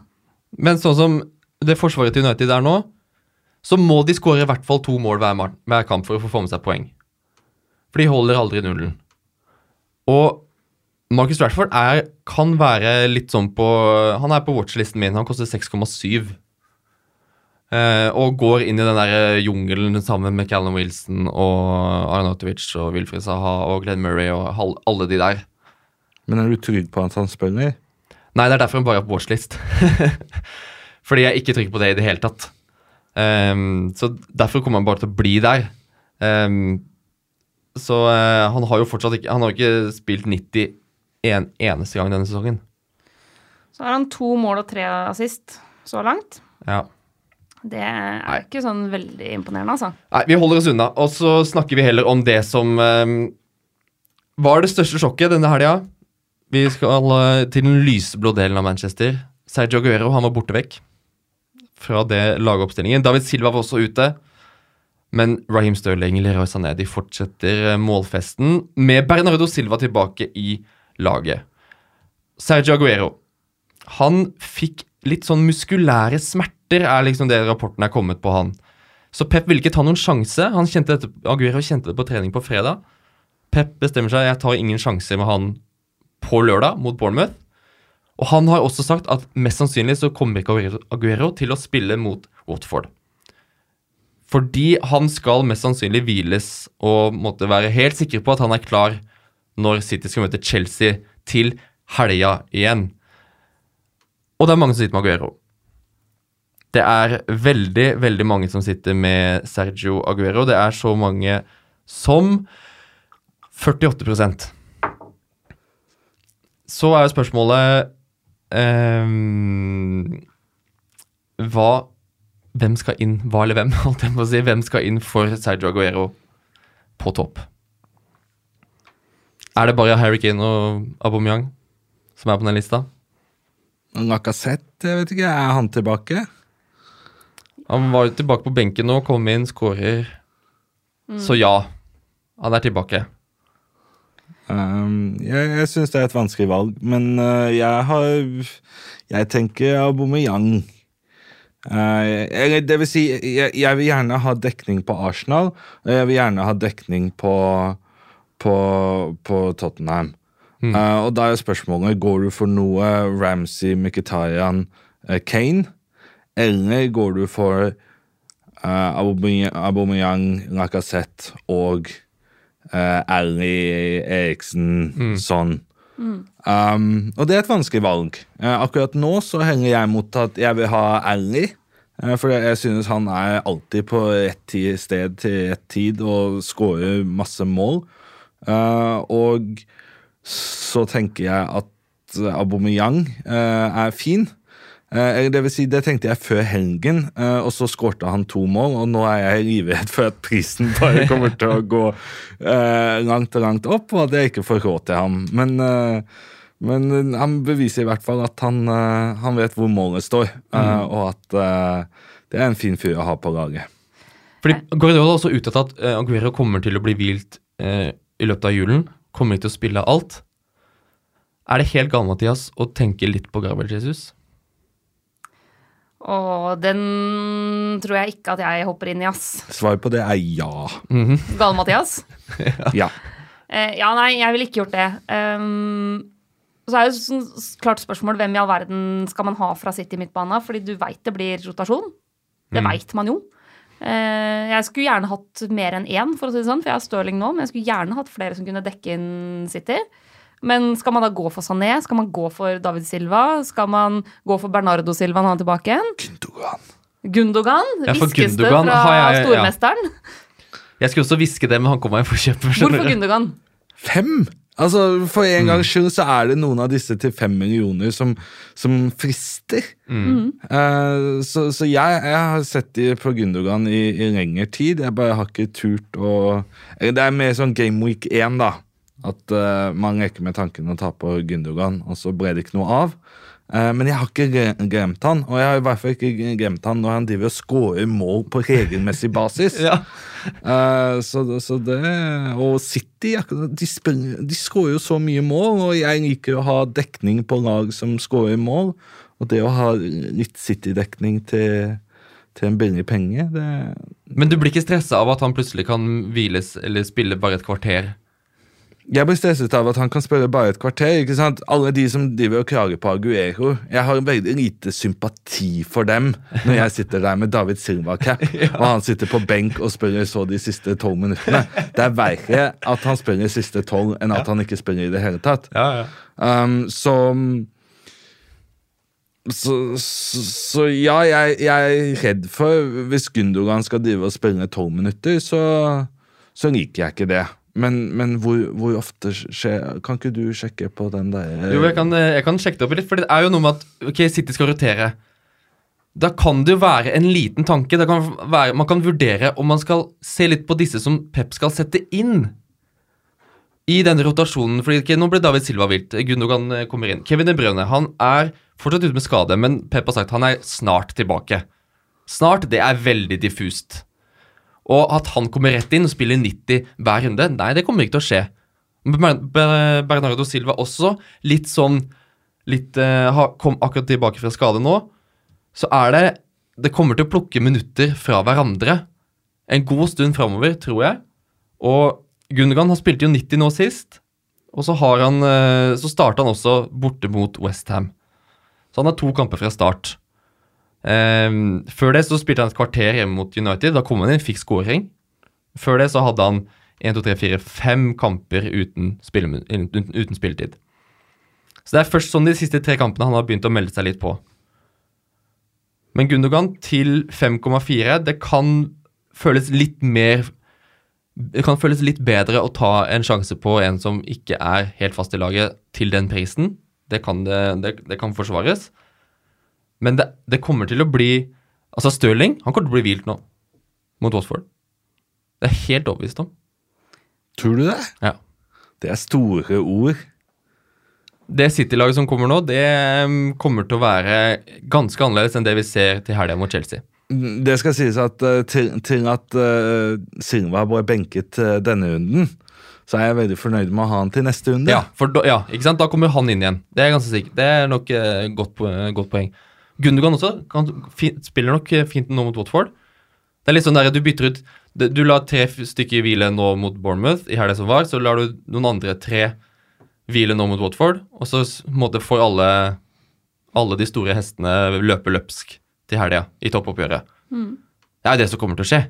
Men sånn som det forsvaret til United er nå, så må de skåre i hvert fall to mål hver, hver kamp for å få med seg poeng. For de holder aldri nullen. Og Marcus Rashford er, kan være litt sånn på Han er på watchlisten min. Han koster 6,7. Eh, og går inn i den der eh, jungelen sammen med Callum Wilson og Arnautovic og Wilfred Saha og Glenn Murray og alle de der. Men er du trygg på at han spiller? Nei, det er derfor han bare er på watchlist. Fordi jeg ikke trykker på det i det hele tatt. Um, så derfor kommer han bare til å bli der. Um, så uh, han har jo fortsatt ikke Han har ikke spilt 90 en eneste gang denne sesongen. Så har han to mål og tre assist så langt. Ja. Det er Nei. ikke sånn veldig imponerende, altså. Nei, vi holder oss unna, og så snakker vi heller om det som um, var det største sjokket denne helga. Vi skal eh, til den lyseblå delen av Manchester. Sergio Aguero han var borte vekk fra det lagoppstillingen. David Silva var også ute. Men Raheem Sterling Leroy Sané de fortsetter eh, målfesten med Bernardo Silva tilbake i laget. Sergio Aguero han fikk litt sånn muskulære smerter, er liksom det rapporten er kommet på han. Så Pep ville ikke ta noen sjanse. Han kjente dette, Aguero kjente det på trening på fredag. Pep bestemmer seg, jeg tar ingen sjanser med han på lørdag mot Bournemouth. Og han har også sagt at mest sannsynlig så kommer ikke Aguero- til å spille mot Watford. Fordi han skal mest sannsynlig hviles og måtte være helt sikker på at han er klar når City skal møte Chelsea til helga igjen. Og det er mange som sitter med Aguero. Det er veldig, veldig mange som sitter med Sergio Aguero. Det er så mange som 48% Så er jo spørsmålet ehm, Hva Hvem skal inn? Hva eller hvem? Alt jeg må si. Hvem skal inn for Sergio Aguero på topp? Er det bare Harry Kane og Aubameyang som er på den lista? Lacassette, jeg vet ikke. Er han tilbake? Han var jo tilbake på benken nå, kom inn, skårer. Så ja, han er tilbake. Um, jeg jeg syns det er et vanskelig valg, men uh, jeg har Jeg tenker Aubameyang. Uh, eller det vil si, jeg, jeg vil gjerne ha dekning på Arsenal, og jeg vil gjerne ha dekning på, på, på Tottenham. Uh, og da er spørsmålet går du for noe Ramsey, Mkhitaryan, uh, Kane, eller går du for uh, Aubameyang, Lacassette og uh, Ali Eriksen, sånn. Um, og det er et vanskelig valg. Uh, akkurat nå så henger jeg mot at jeg vil ha Ali. Uh, for jeg synes han er alltid på rett sted til rett tid og scorer masse mål. Uh, og så tenker jeg at Aubameyang eh, er fin. Eh, det vil si, det tenkte jeg før helgen, eh, og så skårte han to mål. Og nå er jeg livredd for at prisen bare kommer til å gå eh, langt og langt opp, og at jeg ikke får råd til ham. Men, men han beviser i hvert fall at han, han vet hvor målet står, mm. og at det er en fin fyr å ha på laget. Fordi Guardiola er også uttalt at Aguero kommer til å bli hvilt i løpet av julen. Kommer ikke til å spille alt. Er det helt galt, Mathias, å tenke litt på Gabriel Jesus? Og den tror jeg ikke at jeg hopper inn i, ass. Svaret på det er ja. Gale Mathias? Ja. Uh, ja, nei, jeg ville ikke gjort det. Um, så er jo sånn klart spørsmål hvem i all verden skal man ha fra City midtbane, fordi du veit det blir rotasjon. Det Mm. vet man jo. Uh, jeg skulle gjerne hatt mer enn én, for å si det sånn, for jeg har Stirling nå, men jeg skulle gjerne hatt flere som kunne dekke inn City. Men skal man da gå for Sané? Skal man gå for David Silva? Skal man gå for Bernardo Silva når han er tilbake igjen? Gundogan. Gundogan? Hviskes det fra jeg, stormesteren? ja. Jeg skulle også hviske det, men han kom meg i forkjøpet. Hvorfor? Gundogan? Fem? Altså, For en gangs skyld så er det noen av disse til fem millioner som, som frister. Eh, så så jeg, jeg har sett de på Gundogan i, i lengre tid. Jeg bare har ikke turt å Det er mer sånn Game Week 1, da. At uh, man leker med tanken å ta på Gundogan, og så ble det ikke noe av. Uh, men jeg har ikke glemt han, og jeg har i hvert fall ikke glemt han når han driver og scorer mål på regelmessig basis. Ja. uh, så, så det Og City de, spiller, de skårer jo så mye mål, og jeg liker å ha dekning på lag som skårer mål. Og det å ha litt City-dekning til, til en billig penge, det Men du blir ikke stressa av at han plutselig kan hviles eller spille bare et kvarter? Jeg blir stresset av at han kan spille bare et kvarter. ikke sant? Alle de som driver og klager på Aguero Jeg har veldig lite sympati for dem når jeg sitter der med David Silva-cap, og han sitter på benk og spiller så de siste tolv minuttene. Det er verre at han spiller de siste tolv enn at han ikke spiller i det hele tatt. Ja, ja. Um, så, så, så, så ja, jeg, jeg er redd for Hvis Gundogan skal drive og spille tolv minutter, så, så liker jeg ikke det. Men, men hvor, hvor ofte skjer Kan ikke du sjekke på den der Jo, jeg kan, eh, jeg kan sjekke det opp litt, for det er jo noe med at ok, City skal rotere. Da kan det jo være en liten tanke. Kan være, man kan vurdere om man skal se litt på disse som Pep skal sette inn i denne rotasjonen. fordi okay, Nå ble David Silva vilt. Gundogan eh, kommer inn. Kevin De Bruyne han er fortsatt ute med skade, men Pep har sagt han er snart tilbake. Snart, det er veldig diffust. Og at han kommer rett inn og spiller 90 hver runde, nei, det kommer ikke til å skje. Ber- Ber- Bernardo Silva også, litt sånn litt, eh, Kom akkurat tilbake fra skade nå. Så er det Det kommer til å plukke minutter fra hverandre en god stund framover, tror jeg. Og Gundergan har spilt jo 90 nå sist. Og så har han eh, Så starta han også borte mot Westham. Så han har to kamper fra start. Ehm, før det så spilte han et kvarter hjemme mot United. Da kom han inn, fikk scoring. Før det så hadde han 1, 2, 3, 4, 5 kamper uten, spille, uten, uten spilletid. Så det er først sånn de siste tre kampene han har begynt å melde seg litt på. Men Gundogan til 5,4, det kan føles litt mer Det kan føles litt bedre å ta en sjanse på en som ikke er helt fast i laget, til den prisen. Det kan, det, det, det kan forsvares. Men det, det kommer til å bli Altså, Stirling han kommer til å bli hvilt nå, mot Watford. Det er jeg helt overbevist om. Tror du det? Ja. Det er store ord. det City-laget som kommer nå, det kommer til å være ganske annerledes enn det vi ser til helga mot Chelsea. Det skal sies at eh, til, til at uh, Silva ble benket uh, denne runden, så er jeg veldig fornøyd med å ha han til neste runde. Ja, da, ja, ikke sant? da kommer han inn igjen. Det er ganske sikkert. Det er nok uh, godt, uh, godt poeng. Gundogan også kan, spiller nok eh, fint nå mot Watford. Det er litt sånn der du bytter ut Du, la tre stykker hvile nå mot Bournemouth i helga som var, så lar du noen andre tre hvile nå mot Watford, og så får alle, alle de store hestene løpe løpsk til helga i toppoppgjøret. Det er det som kommer til å skje.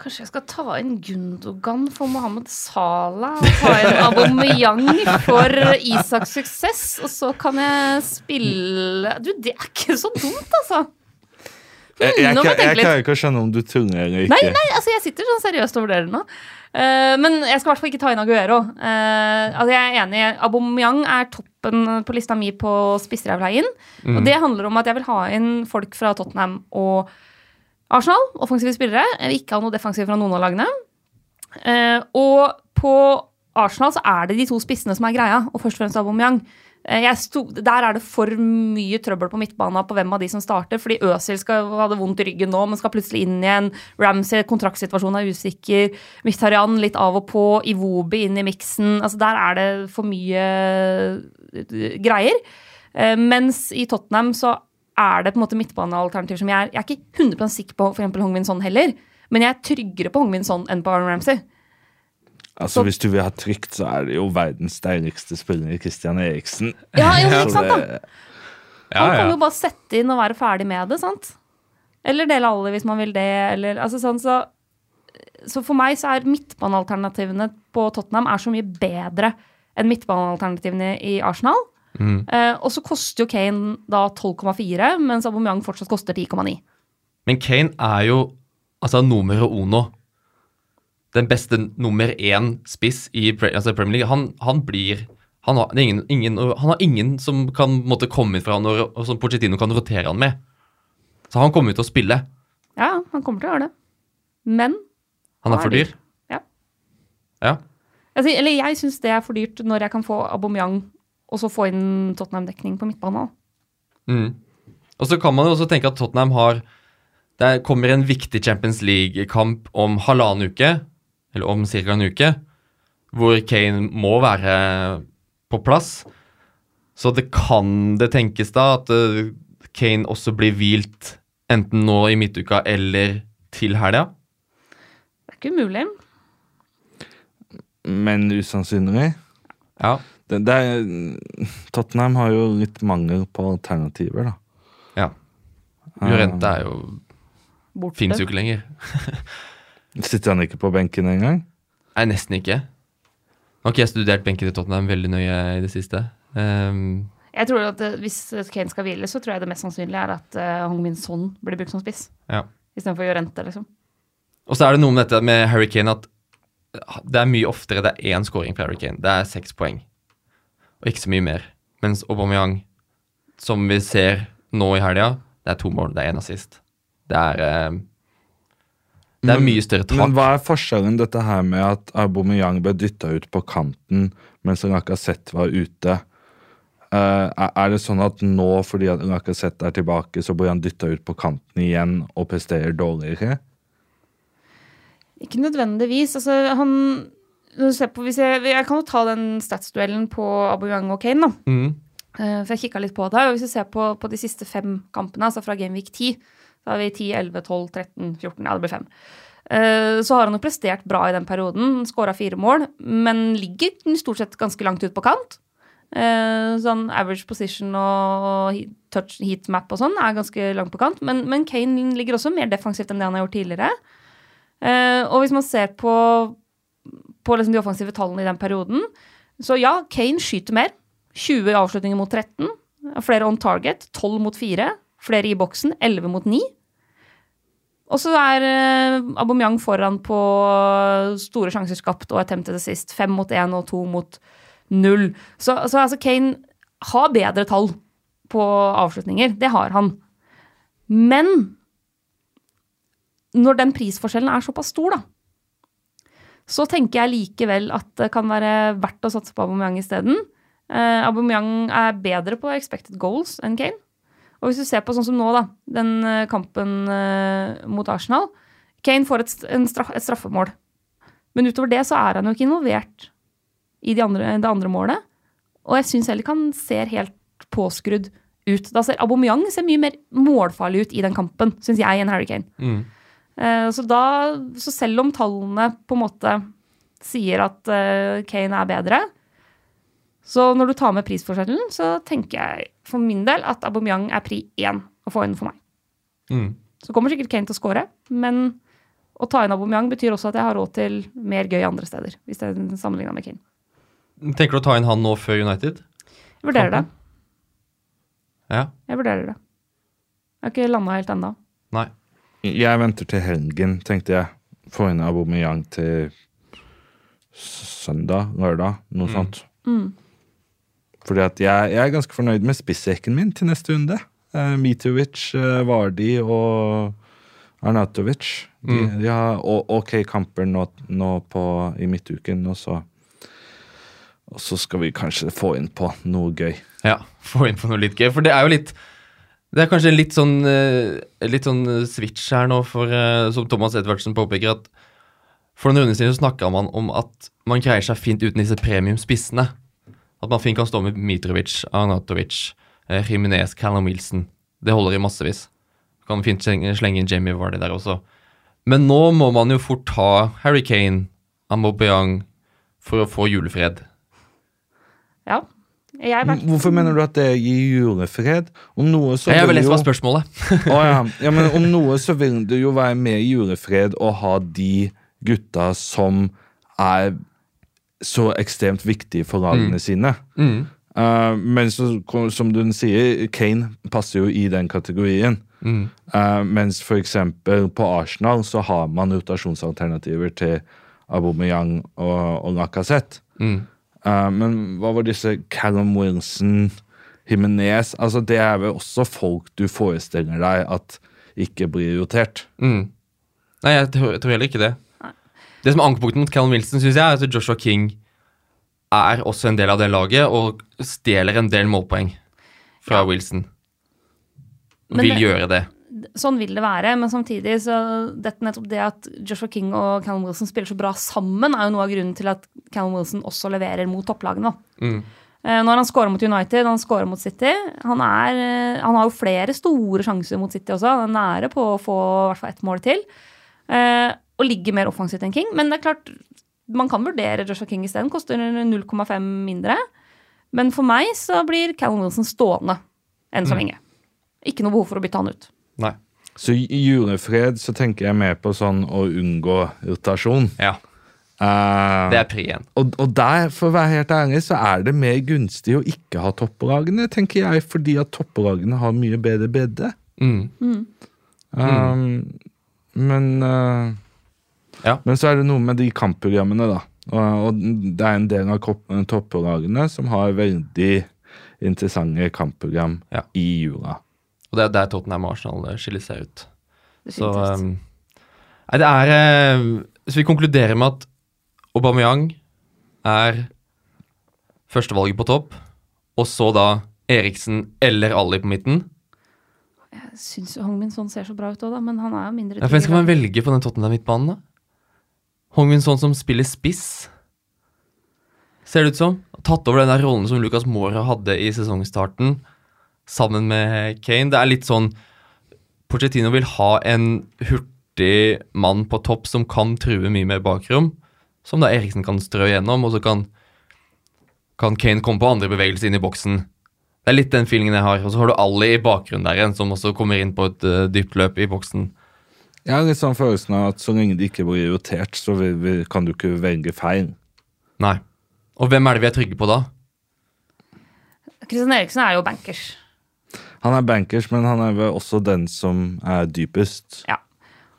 Kanskje jeg skal ta inn Gundogan for Mohammed Salah og ta inn Aubameyang for Isaks suksess, og så kan jeg spille Du, det er ikke så dumt, altså. Jeg, jeg, jeg jeg, jeg klarer ikke å skjønne om du tuller eller ikke. Nei, nei, altså jeg sitter sånn seriøst og vurderer nå. Uh, men jeg skal i hvert fall ikke ta inn Aguero. Uh, altså jeg er enig. Aubameyang er toppen på lista mi på spisser jeg vil ha inn. Og det handler om at jeg vil ha inn folk fra Tottenham og Arsenal, offensive spillere. Jeg vil ikke ha noe defensiv fra noen av lagene. Eh, og på Arsenal så er det de to spissene som er greia, og først og fremst Aubameyang. Eh, sto, der er det for mye trøbbel på midtbanen på hvem av de som starter, fordi Øzil skal hadde vondt i ryggen nå, men skal plutselig inn igjen. Ramsey, kontraktsituasjonen er usikker. Mkhitaryan litt av og på. Iwobi inn i miksen. Altså, der er det for mye eh, greier. Eh, mens i Tottenham så er det på en måte midtbanealternativ som jeg er Jeg er ikke 100 sikker på f.eks. Hongmin Son heller, men jeg er tryggere på Hongmin Son enn på Aron Ramsey. Altså, Hvis du vil ha trygt, så er det jo verdens deiligste spiller, Christian Eriksen. Ja, jo, ikke sant da? Ja, Han kan jo bare sette inn og være ferdig med det, sant? Eller dele alle hvis man vil det, eller altså sånn, så Så for meg så er midtbanealternativene på Tottenham er så mye bedre enn midtbanealternativene i Arsenal. Eh, og så koster jo Kane da 12,4, mens Aubameyang fortsatt koster 10,9. Men Kane er jo altså numero uno. Den beste nummer én spiss i altså Premier League. Han, han blir han har, er ingen, ingen, han har ingen som kan måtte komme inn fra han, og, og som Pochettino kan rotere han med. Så han kommer til å spille. Ja, han kommer til å gjøre det. Men Han er for dyr. Ja. Ja. Altså, eller jeg syns det er for dyrt når jeg kan få Aubameyang og så få inn Tottenham-dekning på midtbanen. Mm. Og så kan man jo også tenke at Tottenham har Det kommer en viktig Champions League-kamp om halvannen uke, eller om ca. en uke, hvor Kane må være på plass. Så det kan det tenkes da at eh, Kane også blir hvilt enten nå i midtuka eller til helga. Det er ikke umulig. Men usannsynlig. Ja. Det, det er, Tottenham har jo litt mangel på alternativer, da. ja. Jurente er jo Borte. Fins jo ikke lenger. Sitter han ikke på benken engang? Nei, nesten ikke. Nå har ikke jeg studert benken til Tottenham veldig nøye i det siste. Um, Jeg tror at eh, Hvis Kane skal hvile, så tror jeg det mest sannsynlige er at uh, Hongmin Son blir brukt som spiss. ja. Istedenfor Jorente, liksom. Og så er det noe med dette med Harry Kane at det er mye oftere det er én scoring på Harry Kane. Det er seks poeng, og ikke så mye mer. Mens Aubameyang, som vi ser nå i helga, det er to mål, det er én assist. Det er eh, Det er Men- mye større tak. Men hva er forskjellen dette her med at Aubameyang ble dytta ut på kanten mens Lacassette var ute? Uh, er- er det sånn at nå, fordi Lacassette er tilbake, så blir han dytta ut på kanten igjen og presterer dårligere? Ikke nødvendigvis. Altså, han ser på, hvis jeg, jeg kan jo ta den statsduellen på Aubameyang og Kane, da. Mm. Uh, For jeg kikka litt på det. og Hvis du ser på, på de siste fem kampene, altså fra Gameweek 10, da har vi 10, 11, 12, 13, 14 Ja, det blir fem. Uh, Så har han jo prestert bra i den perioden. Skåra fire mål, men ligger stort sett ganske langt ut på kant. Uh, Sånn average position og touch heat map og sånn er ganske langt på kant. Men, men Kane ligger også mer defensivt enn det han har gjort tidligere. Og hvis man ser på, på liksom de offensive tallene i den perioden, så ja, Kane skyter mer. 20 avslutninger mot 13. Flere on target. 12 mot 4. Flere i boksen. 11 mot 9. Og så er eh, Aubameyang foran på store sjanser skapt og attempted assist. 5 mot 1 og 2 mot 0. Så, så altså Kane har bedre tall på avslutninger. Det har han. Men når den prisforskjellen er såpass stor, da, så tenker jeg likevel at det kan være verdt å satse på Aubameyang isteden. Uh, Aubameyang er bedre på expected goals enn Kane. Og hvis du ser på sånn som nå, da, den eh, kampen uh, mot Arsenal Kane får et, straff, et straffemål. Men utover det så er han jo ikke involvert i de andre, det andre målet. Og jeg syns heller ikke han ser helt påskrudd ut. Da ser Aubameyang ser mye mer målfarlig ut i den kampen, syns jeg, enn Harry Kane. Mm. Eh, Så, da, så selv om tallene på en måte sier at eh, Kane er bedre, så når du tar med prisforskjellen, så tenker jeg for min del at Aubameyang er pri én å få inn for meg. Mm. Så kommer sikkert Kane til å score, men å ta inn Aubameyang betyr også at jeg har råd til mer gøy andre steder, hvis jeg sammenligner med Kane. Tenker du å ta inn han nå før United? Jeg vurderer det. Ja. Jeg vurderer det. Jeg har ikke landa helt ennå. Nei. Jeg venter til helgen, tenkte jeg. Få inn Aubameyang til søndag, lørdag, noe sånt. Mm. Fordi at jeg, jeg er ganske fornøyd med spissrekken min til neste runde. Uh, Mitovic, uh, Vardi og Arnatovic. De, Mm. de har ok kamper nå, nå på, i midtuken, og så Og så skal vi kanskje få inn på noe gøy. Ja, få inn på noe litt gøy. For det er jo litt Det er kanskje litt sånn eh, Litt sånn eh, switch her nå, for eh, som Thomas Edvardsen påpeker, at for noen runder siden så snakka man om at man greier seg fint uten disse premiumspissene. At man fint kan stå med Mitrovic, Arnatovic, Jiminez, Callum Wilson. Det holder i massevis. Kan fint slenge inn Jamie Vardy der også. Men nå må man jo fort ha Harry Kane, Amobayang, for å få julefred. Ja. Jeg vært Hvorfor mener du at det gir julefred? Om noe så Jeg vil lest jo- hva spørsmålet. oh, ja. ja, men om noe så vil det jo være mer julefred å ha de gutta som er så ekstremt viktige for lagene sine. Mm. Uh, men så, som du sier, Kane passer jo i den kategorien. Mm. Uh, mens eksempel på Arsenal så har man rotasjonsalternativer til Aubameyang og, og Lacassette. Mm. Eh, men hva var disse Callum Wilson, Jimenez altså Det er vel også folk du forestiller deg at ikke blir rotert. Mm. Nei, jeg tror, jeg tror heller ikke det. Det som er ankepunktet mot Callum Wilson, syns jeg, er at Joshua King er også en del av det laget og stjeler en del målpoeng fra Wilson. Men Vil det- gjøre det. Sånn vil det være, men samtidig så dette nettopp det at Joshua King og Callum Wilson spiller så bra sammen, er jo noe av grunnen til at Callum Wilson også leverer mot topplagene. Mm. Eh, Nå har han scora mot United, han scora mot City. Han, er, eh, han har jo flere store sjanser mot City også. Han er nære på å få i hvert fall ett mål til. Eh, og ligger mer offensivt enn King. Men det er klart, man kan vurdere Joshua King isteden. Koster 0,5 mindre. Men for meg så blir Callum Wilson stående enn så lenge. Ikke noe behov for å bytte han ut. Nei. Så i julefred så tenker jeg mer på sånn å unngå irritasjon. Ja, Uh, det er pri igjen. og, og der, for å være helt ærlig, så er det mer gunstig å ikke ha topplagene, tenker jeg, fordi at topplagene har mye bedre bredde. Mm. Um, Men uh, Ja. Men så er det noe med de kampprogrammene, da. Og, og det er en del av topplagene som har veldig interessante kampprogram Ja. i jula. Og det er der Tottenham og Arsenal eh, skiller seg ut. Så um, Nei, det er eh, Så vi konkluderer med at Aubameyang er førstevalget på topp, og så da Eriksen eller Ali på midten. Jeg syns jo Hongmin Son ser så bra ut òg, da, men han er jo mindre Ja, Hvem skal man velge på den Tottenham-midtbanen, da? Hongmin Son som spiller spiss? Ser det ut som. Tatt over den der rollen som Lucas Mora hadde i sesongstarten, sammen med Kane. Det er litt sånn Pochettino vil ha en hurtig mann på topp som kan true mye mer bakrom, som da Eriksen kan strø gjennom, og så kan, kan Kane komme på andre bevegelser inn i boksen. Det er litt den feelingen jeg har. Og så har du Ali i bakgrunnen der igjen, som også kommer inn på et uh, dypt løp i boksen. Jeg har litt sånn følelsen av at så lenge de ikke blir irritert, så vi, vi, kan du ikke velge feil. Nei. Og hvem er det vi er trygge på da? Kristian Eriksen er jo bankers. Han er bankers, men han er vel også den som er dypest. Ja.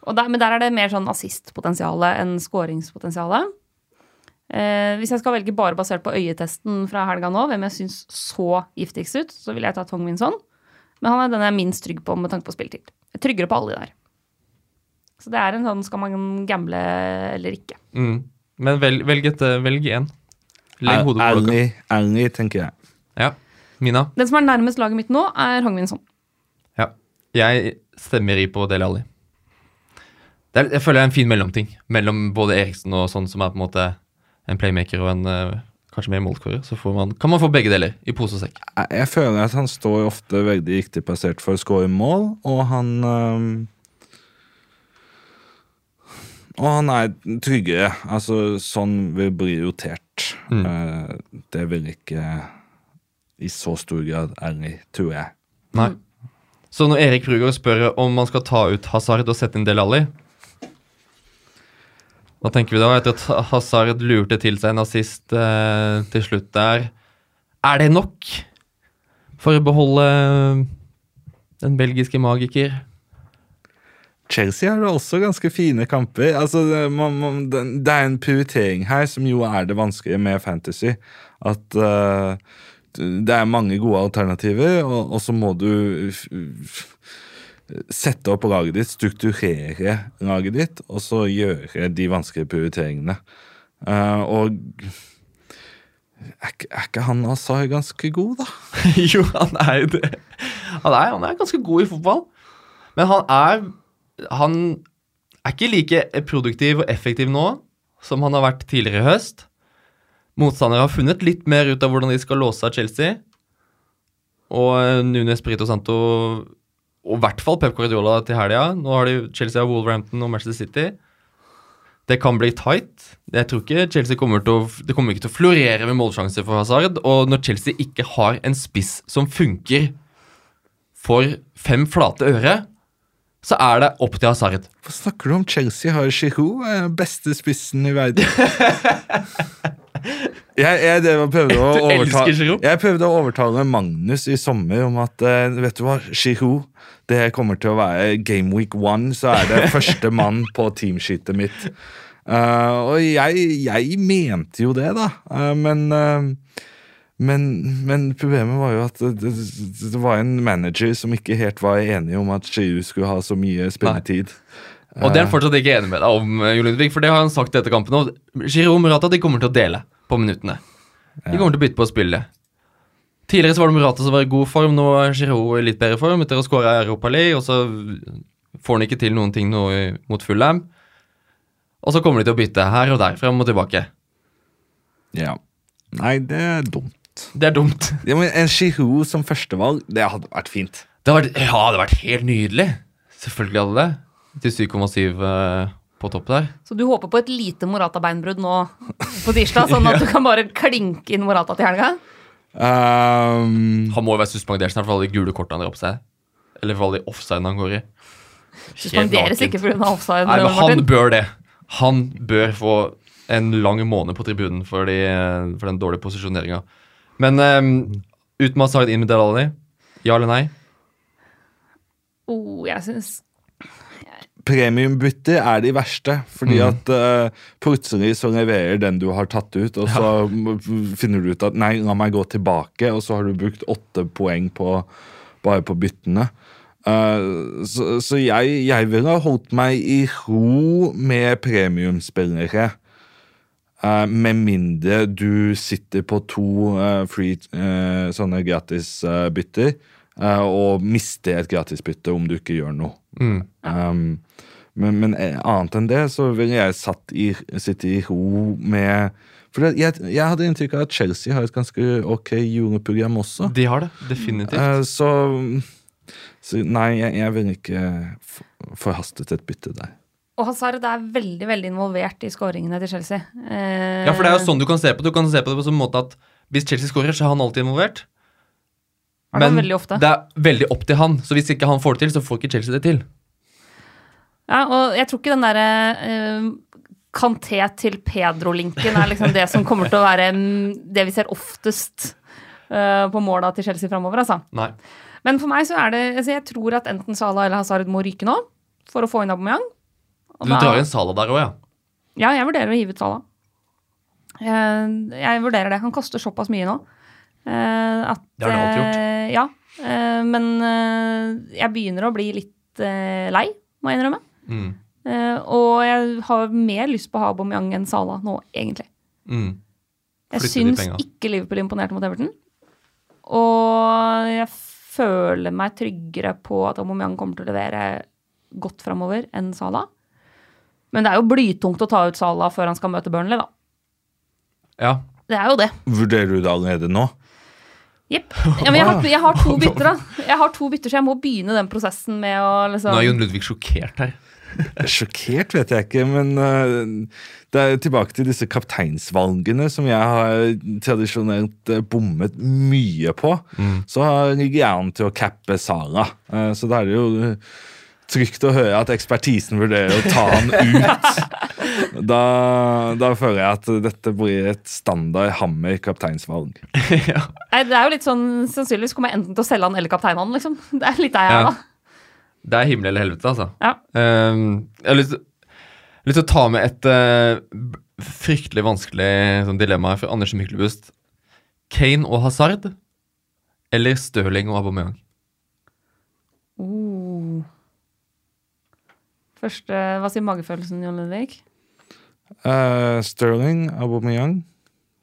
Og der, men der er det mer sånn assistpotensialet enn skåringspotensialet. Eh, hvis jeg skal velge bare basert på øyetesten fra helga nå, hvem jeg syns så giftigst ut, så vil jeg ta Tong Winson. Men han er den jeg er minst trygg på med tanke på spilletid. Jeg er tryggere på alle de der. Så det er en sånn skal man gamble eller ikke. Mm. Men velg, velg, et, eh, velg en. Legg hodet på blokka. Ærlig, tenker jeg. Ja. Mina? Den som er nærmest laget mitt nå, er Hongminson. Ja. Jeg stemmer i på Dele Alli. Det er, jeg føler det er en fin mellomting mellom både Eriksen og sånn som er på en måte en playmaker og en eh, kanskje mer målskårer. Så får man, kan man få begge deler i pose og sekk. Jeg, føler at han står ofte veldig riktig plassert for å skåre mål, og han øhm, Og han er tryggere. Altså, sånn vil bli rotert. Mm. Eh, det vil ikke i så stor grad Erling, tror jeg. Nei. Så når Erik Krüger spør om man skal ta ut Hazard og sette inn Del Alli Hva tenker vi da, etter at Hazard lurte til seg en assist eh, til slutt der? Er det nok for å beholde den belgiske magiker? Chelsea har også ganske fine kamper. Altså, man, man, det er en prioritering her som jo er det vanskelige med fantasy. At eh, det er mange gode alternativer, og, og så må du sette opp laget ditt, strukturere laget ditt, og så gjøre de vanskelige prioriteringene. Uh, og er, er ikke han Azar ganske god, da? jo, han er jo det. Han er, han er ganske god i fotball. Men han er Han er ikke like produktiv og effektiv nå som han har vært tidligere i høst. Motstandere har funnet litt mer ut av hvordan de skal låse av Chelsea. Og Nune Sprito Santo, og i hvert fall Pep Guardiola til helga. Nå har de Chelsea Wolverhampton og Manchester City. Det kan bli tight. Jeg tror ikke Chelsea kommer til å, Det kommer ikke til å florere med målsjanser for Hazard. Og når Chelsea ikke har en spiss som funker for fem flate øre, så er det opp til Hazard. Hva snakker du om? Chelsea har Giroud, eh, beste spissen i verden. jeg, jeg, det prøvde å overtale, jeg prøvde å overtale Magnus i sommer om at eh, vet du hva, Giroud det kommer til å være Game Week One, så er det første mann på teamsheetet mitt. Uh, og jeg, jeg mente jo det, da. Uh, men, uh, men, men problemet var jo at det, det, var en manager som ikke helt var enig om at Giroud skulle ha så mye spilletid. Og det er han fortsatt ikke enig med deg om, eh, Jo for det har han sagt etter kampen. òg. Giro Murata de kommer til å dele på minuttene. De kommer til å bytte på å spille. Tidligere så var det Murata som var i god form, nå er Giro i litt bedre form etter å skåre i Europa League, og så får han ikke til noen ting nå mot Fulham. Og så kommer de til å bytte her og der, frem og tilbake. Ja. Nei, det er dumt. Det er dumt. Ja, men En Giroud som førstevalg, det hadde vært fint. Det hadde vært, ja, det hadde vært helt nydelig. Selvfølgelig hadde det. Til 7,7 eh, på topp der. Så du håper på et lite Morata-beinbrudd nå på tirsdag, sånn at du kan bare klinke inn Morata til helga? Um, Han må jo være suspendert snart for alle de gule kortene han drar på seg. Eller for alle de offsidene han går i. Suspenderes ikke pga. offside. Nei, men han bør det. Han bør få en lang måned på tribunen for, de, for den dårlige posisjoneringa. Men um, ut med Hazard inn med Delali. Ja eller nei? Oh, jeg synes Premiumbytter er de verste, fordi Mm. at uh, plutselig så leverer den du har tatt ut, og så ja. finner du ut at nei, la meg gå tilbake, og så har du brukt åtte poeng på, bare på byttene. Uh, så så jeg, jeg ville ha holdt meg i ro med premiumspillere. Uh, med mindre du sitter på to eh, free eh, sånne gratisbytter uh, og miste et gratisbytte om du ikke gjør noe. Mm. Um, men, men eh, annet enn det så ville jeg satt i, sitte i ro med For jeg, jeg hadde inntrykk av at Chelsea har et ganske ok juleprogram også. De har det, definitivt. Uh, så, så nei, jeg, jeg ville ikke forhastet et bytte der. Og Hazard er veldig veldig involvert i skåringene til Chelsea. Uh, Ja, for det er jo sånn du kan se på det. Du kan se på det på sånn måte at hvis Chelsea skårer, så er han alltid involvert. Er det veldig ofte? det er veldig opp til han. Så hvis ikke han får det til, så får ikke Chelsea det til. Ja, og jeg tror ikke den derre uh, Kanté til Pedro-linken er liksom det som kommer til å være mm, det vi ser oftest uh, på måla til Chelsea framover, altså. Nei. Men for meg så er det altså Jeg tror at enten Salah eller Hazard må ryke nå for å få inn Aubameyang. Du drar inn Salah der òg, ja. Ja, jeg vurderer å hive ut Salah. Jeg, jeg vurderer det. Han koster såpass mye nå. Eh, at, Det har du alltid gjort. eh, ja. eh, men jeg begynner å bli litt lei, må jeg innrømme. Mm. Eh, og jeg har mer lyst på å ha Aubameyang enn Salah nå, egentlig. Mm. Jeg syns ikke Liverpool imponerte mot Everton. Og jeg føler meg tryggere på at Aubameyang kommer til å levere godt framover enn Salah. Men det er jo blytungt å ta ut Salah før han skal møte Burnley, da. Ja. Det er jo det. Vurderer du det allerede nå? Jepp. Ja, jeg har, jeg har to bytter, da. Jeg har to bytter, så jeg må begynne den prosessen med å liksom Nå er Jon Ludvig sjokkert her. Sjokkert vet jeg ikke, men uh, det er tilbake til disse kapteinsvalgene som jeg har tradisjonelt øh, bommet mye på. Så ligger jeg an til å cappe Sara. Uh, så da er det jo øh, trygt å høre at ekspertisen vurderer å ta han ut. Da, da føler jeg at dette blir et standard hammer kapteinsvalg. ja. Det er jo litt sånn, Sannsynligvis kommer jeg enten til å selge han eller kaptein han, liksom. Det er litt der jeg er, Ja. da. Det er himmel eller helvete, altså. Ja. Um, jeg har lyst, lyst til å ta med et uh, fryktelig vanskelig sånn, dilemma her for Anders Myklebust. Kane og Hazard eller Stirling og Aubameyang? Første, Hva sier magefølelsen, Jon Ludvig? Uh, Sterling, Aubameyang,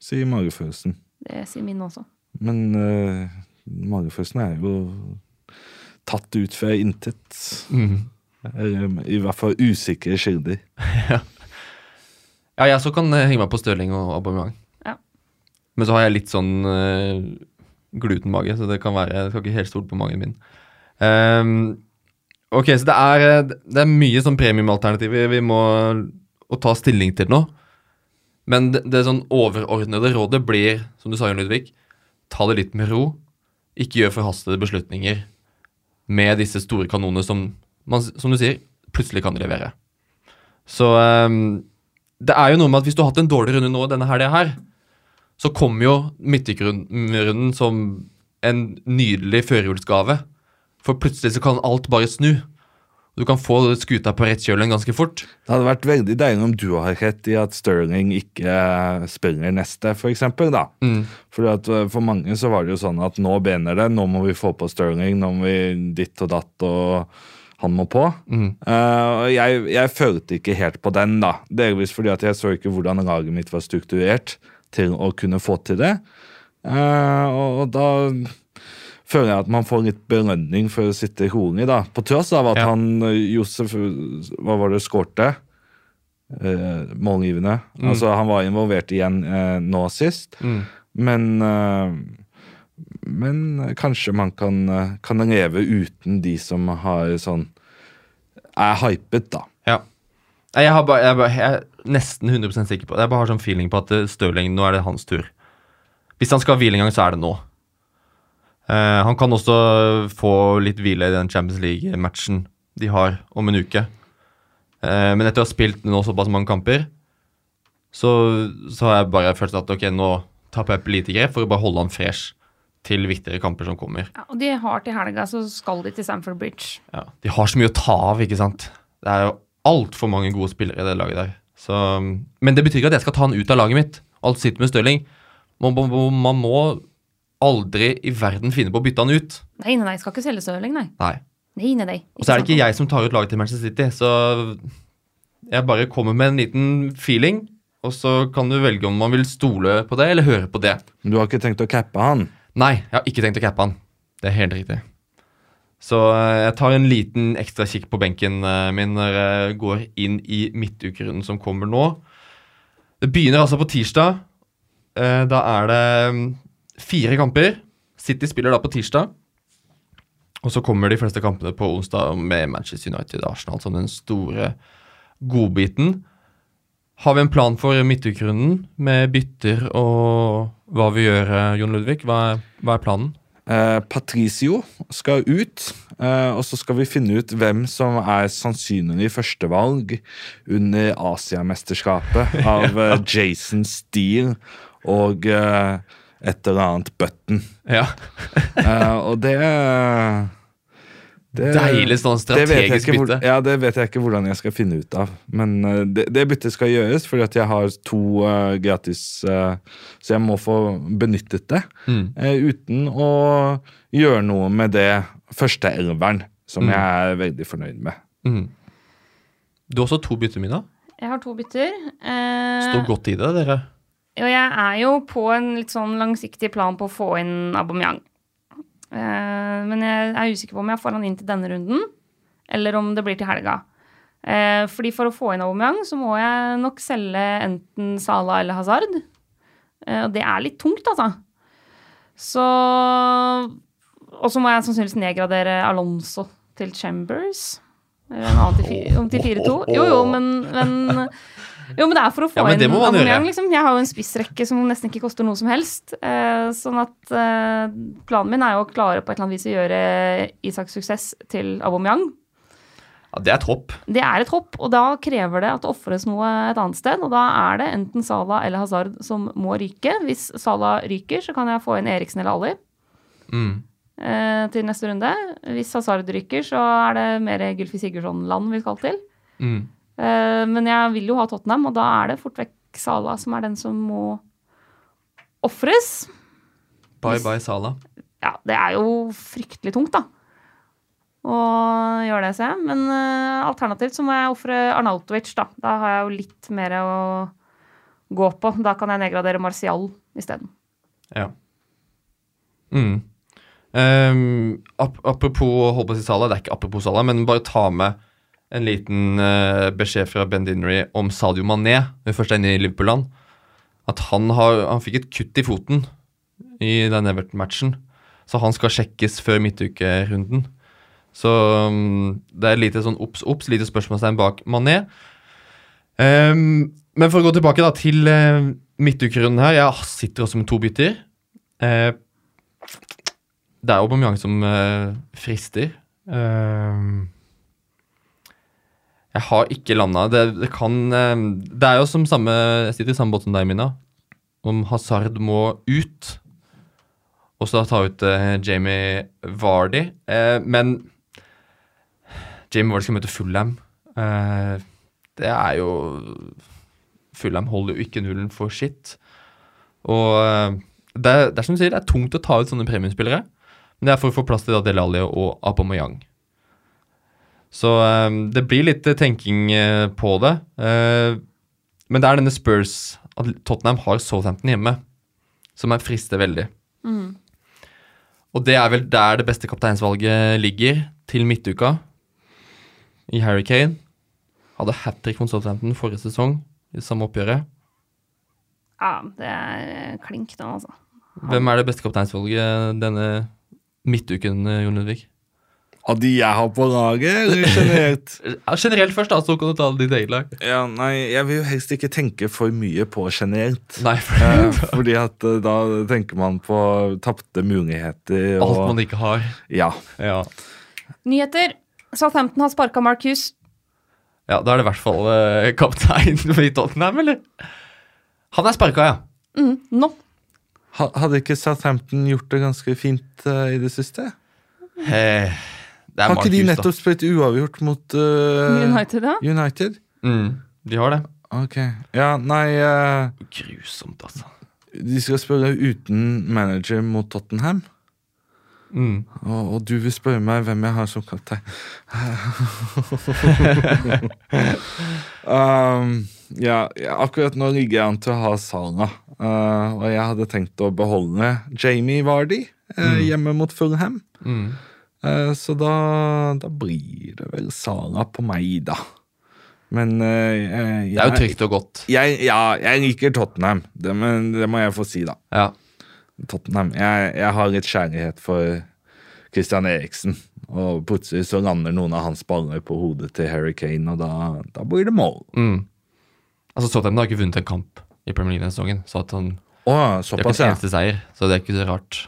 sier magefølelsen. Det sier min også. Men uh, magefølelsen er jo tatt ut fra intet. Eller i hvert fall usikre kilder. Ja, ja, jeg så kan henge meg på Stirling og Aubameyang. Ja. Men så har jeg litt sånn uh, glutenmage, så det kan være Jeg skal ikke helt stole på magen min. Ehm, ok, så det er, eh, det er mye sånn premiumalternativer vi må ta stilling til nå. Men det, det sånn overordnede rådet blir, som du sa, Jørn Ludvig, ta det litt med ro. Ikke gjør forhastede beslutninger med disse store kanonene som, man, som du sier, plutselig kan levere. Så um, det er jo noe med at hvis du har hatt en dårlig runde nå denne helga her, så kommer jo midtrunden som en nydelig førjulsgave. For plutselig så kan alt bare snu. Du kan få skuta på rett kjøl ganske fort. Det hadde vært veldig deilig om du har rett i at Sterling ikke spiller neste, for eksempel, da. At, uh, for mange så var det jo sånn at nå bener det, nå må vi få på Sterling, nå må vi ditt og datt, og han må på. Uh, jeg, jeg følte ikke helt på den, da. Delvis fordi at jeg så ikke hvordan laget mitt var strukturert til å kunne få til det. Uh, og, og da føler jeg at man får litt belønning for å sitte rolig, da. På tross av at Ja. han eh, Josef Hva var det skårte? Eh, målgivende. Altså, han var involvert igjen eh, nå sist, men eh, Men kanskje man kan, eh, kan leve uten de som har sånn Er hypet, da. Ja. Jeg, har bare, jeg, bare, jeg er nesten 100 sikker på. Jeg bare har sånn feeling på at Stirling, nå er det hans tur. Hvis han skal hvile en gang, så er det nå. Eh, han kan også få litt hvile i den Champions League-matchen de har om en uke. Eh, men etter å ha spilt nå såpass mange kamper, så, så har jeg bare følt at ok, nå tar Pep lite grep for å bare holde han fresh til viktigere kamper som kommer. Ja, og de har til helga, så skal de til Stamford Bridge. Ja, de har så mye å ta av, ikke sant. Det er jo altfor mange gode spillere i det laget der. Så, men det betyr ikke at jeg skal ta han ut av laget mitt. Alt sitter med Stirling. Man, man, man må aldri i verden finne på å bytte han ut. Nei, nei, nei, skal ikke selge Stirling, nei. Nei. Nei, nei, nei. Og så er det ikke jeg som tar ut laget til Manchester City, så jeg bare kommer med en liten feeling, og så kan du velge om man vil stole på det eller høre på det. Men du har ikke tenkt å cappe han? Nei, jeg har ikke tenkt å cappe han. Det er helt riktig. Så eh, jeg tar en liten ekstra kikk på benken eh, min når jeg går inn i midtukerunden som kommer nå. Det begynner altså på tirsdag. Eh, Da er det fire kamper. City spiller da på tirsdag. Og så kommer de fleste kampene på onsdag med Manchester United og Arsenal som den store godbiten. Har vi en plan for midtukrunden med bytter og hva vi gjør, eh, Jon Ludvig? Hva er, hva er planen? Eh, Patricio skal ut, eh, og så skal vi finne ut hvem som er sannsynlig førstevalg under Asiamesterskapet av ja. Jason Steele og eh, et eller annet Button. Ja. uh, og det, det Deilig sånn strategisk hvor- bytte. Ja, det vet jeg ikke hvordan jeg skal finne ut av. Men uh, det, det byttet skal gjøres fordi at jeg har to uh, gratis, så jeg må få benyttet det. Mm. uten å gjøre noe med det første elveren, som Mm. jeg er veldig fornøyd med. Mm. Du har også to bytter, Mina. Jeg har to bytter. Eh, Står godt i det, dere. Og jeg er jo på en litt sånn langsiktig plan på å få inn Aubameyang. Eh, men jeg er usikker på om jeg får han inn til denne runden, eller om det blir til helga. Eh, fordi for å få inn Aubameyang, så må jeg nok selge enten Salah eller Hazard. Eh, og det er litt tungt, altså. Så Og så må jeg sannsynligvis nedgradere Alonso til Chambers. Eller en annen til 4-2. Jo, jo, men, men Jo, men det er for å få Ja, inn gjøre. liksom. Jeg har jo en spissrekke som nesten ikke koster noe som helst. Eh, sånn at eh, planen min er jo å klare på et eller annet vis å gjøre Isaks suksess til Aubameyang. Ja, det er et hopp. Det er et hopp, og da krever det at det ofres noe et annet sted. Og da er det enten Salah eller Hazard som må ryke. Hvis Salah ryker, så kan jeg få inn Eriksen eller Ali Mm. eh, til neste runde. Hvis Hazard ryker, så er det mer Gylfi Sigurdsson-land vi skal til. Mm. Eh, men jeg vil jo ha Tottenham, og da er det fort vekk Sala som er den som må ofres. Bye bye, Sala. Ja, det er jo fryktelig tungt, da. Å gjøre det, ser jeg. Men uh, alternativt så må jeg ofre Arnautovic, da. Da har jeg jo litt mer å gå på. Da kan jeg nedgradere Martial isteden. Ja. Mm. Um, ap apropos holdt på å si Sala, det er ikke apropos Sala, men bare ta med en liten uh, beskjed fra Ben Dinnery om Sadio Mané når vi først er inne i Liverpool-land. At han, har, han fikk et kutt i foten i den Everton-matchen, så han skal sjekkes før midtukerunden. Så um, det er lite sånn obs, obs, lite spørsmålstegn bak Mané. Um, men for å gå tilbake da til uh, midtukerunden her. Jeg sitter også med to bytter. Uh, det er Aubameyang som uh, frister. Ehm, jeg har ikke landa. Det, det kan eh, Det er jo som samme Jeg sitter i samme båt som deg, Mina. Om Hazard må ut. Og så ta ut uh, Jamie Vardy. Uh, men Jamie Vardy skal møte Fullham. Uh, det er jo Fullham holder jo ikke nullen for shit. Og det, det er som du sier, det er tungt å ta ut sånne premiumspillere. Men det er for å få plass til da Delali og Aubameyang. Så eh, det blir litt eh, tenking eh, på det. Eh, men det er denne Spurs at Tottenham har Southampton hjemme, som er frister veldig. Og det er vel der det beste kapteinsvalget ligger til midtuka. I Harry Kane. Hadde hat trick mot Southampton forrige sesong i samme oppgjøret. Ja, det er klink den, altså. Hvem er det beste kapteinsvalget denne midtuken, Jon Ludvig? Av de jeg har på laget, eller generelt? Ja, generelt først, da, så kan du ta ditt eget lag. Ja, nei, jeg vil jo helst ikke tenke for mye på generelt. Nei, for Eh, fordi at eh, da tenker man på tapte muligheter og alt man ikke har. Ja. Ja. Nyheter. Southampton har sparka Mark Hughes. ja, da er det i hvert fall eh, kaptein i Tottenham, eller? Han er sparka, ja. Mm, nå. Ha, hadde ikke Southampton gjort det ganske fint eh, i det siste? Eh, det er Har ikke de nettopp spilt uavgjort mot uh, United, da? United? Mm, de har det. Ok. Ja, nei uh, Grusomt, altså. De skal spille uten manager mot Tottenham. Mm. Og, og du vil spørre meg hvem jeg har som kaptein. um, ja, ja, akkurat nå ligger jeg an til å ha Sana. Uh, og jeg hadde tenkt å beholde Jamie Vardy uh, hjemme mot Fulham. Mm. Uh, så da, da blir det vel Sara på meg, da. Men uh, jeg, Det er jo trygt og godt. Jeg, ja, jeg liker Tottenham. Det, men, det må jeg få si, da. Ja. Tottenham. Jeg, jeg har litt kjærlighet for Christian Eriksen. Og plutselig så lander noen av hans baller på hodet til Harry Kane, og da, da blir det mål. Mm. Altså, Tottenham har ikke vunnet en kamp i Premier League denne sesongen, så at han, Å, det er ikke såpass, en eneste seier. Så det er ikke så rart,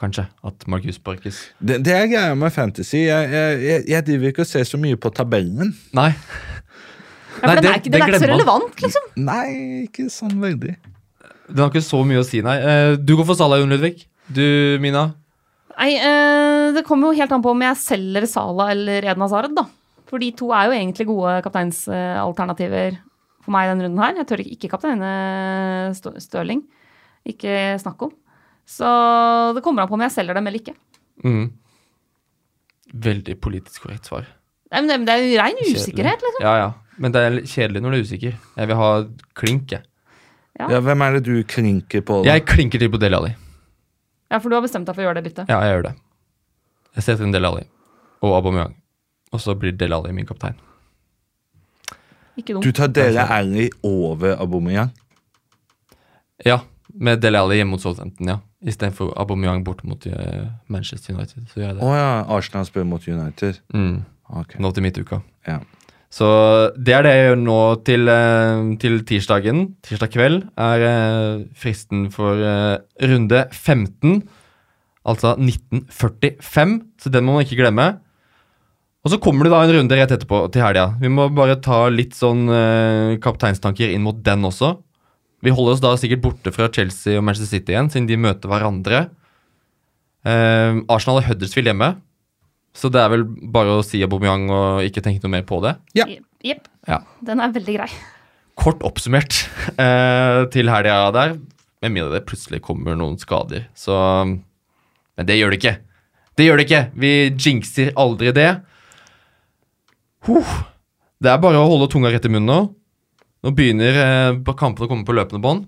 kanskje, at Marcus sparkes. Det, det er greia med fantasy. Jeg, jeg, jeg, jeg driver ikke og ser så mye på tabellen. Nei. Ja, for Nei, den det- er ikke, den er ikke så relevant, liksom. Nei, ikke sånn veldig. Den har ikke så mye å si, nei. Eh, Du går for Salah, Jon Ludvig. Du, Mina? Nei, eh, Det kommer jo helt an på om jeg selger Sala eller Eden Hazard, da. For de to er jo egentlig gode kapteinsalternativer for meg i denne runden her. Jeg tør ikke, kapteine Stø- Stirling. Ikke snakk om. Så det kommer an på om jeg selger dem eller ikke. Mm. Veldig politisk korrekt svar. Nei, men det, er jo rein Kjedelig. usikkerhet, liksom. Ja, ja. Men det er kjedelig når du er usikker. Jeg vil ha klink, jeg. Ja. Ja, hvem er det du klinker på? da? Jeg klinker til på Deli Ali. Ja, for du har bestemt deg for å gjøre det byttet. Ja, jeg gjør det. Jeg setter inn Deli Ali og Aubameyang. Og så blir Deli Ali min kaptein. Ikke Du tar Deli Ali over Aubameyang? Ja, med Deli Ali hjemme mot Southampton, ja. Istedenfor Aubameyang bort mot eh, Manchester United. Så Å oh, ja, Arsenal spiller mot United. Mm, Okay. nå til midtuka. ja. Så det er det jeg gjør nå til, eh, til tirsdagen. Tirsdag kveld er eh, fristen for runde 15. Altså 1945, så den må man ikke glemme. Og så kommer det da en runde rett etterpå til helga. Vi må bare ta litt sånn kapteinstanker inn mot den også. Vi holder oss da sikkert borte fra Chelsea og Manchester City igjen, siden de møter hverandre. Eh, Arsenal og Huddersfield hjemme, så det er vel bare å si Aubameyang og ikke tenke noe mer på det. Ja. Jepp. Ja. Den er veldig grei. Kort oppsummert eh, til helga der, med mindre det plutselig kommer noen skader. Så Men det gjør det ikke. Det gjør det ikke. Vi jinxer aldri det. Huh. Det er bare å holde tunga rett i munnen nå. Nå begynner eh, kampene å komme på løpende bånd.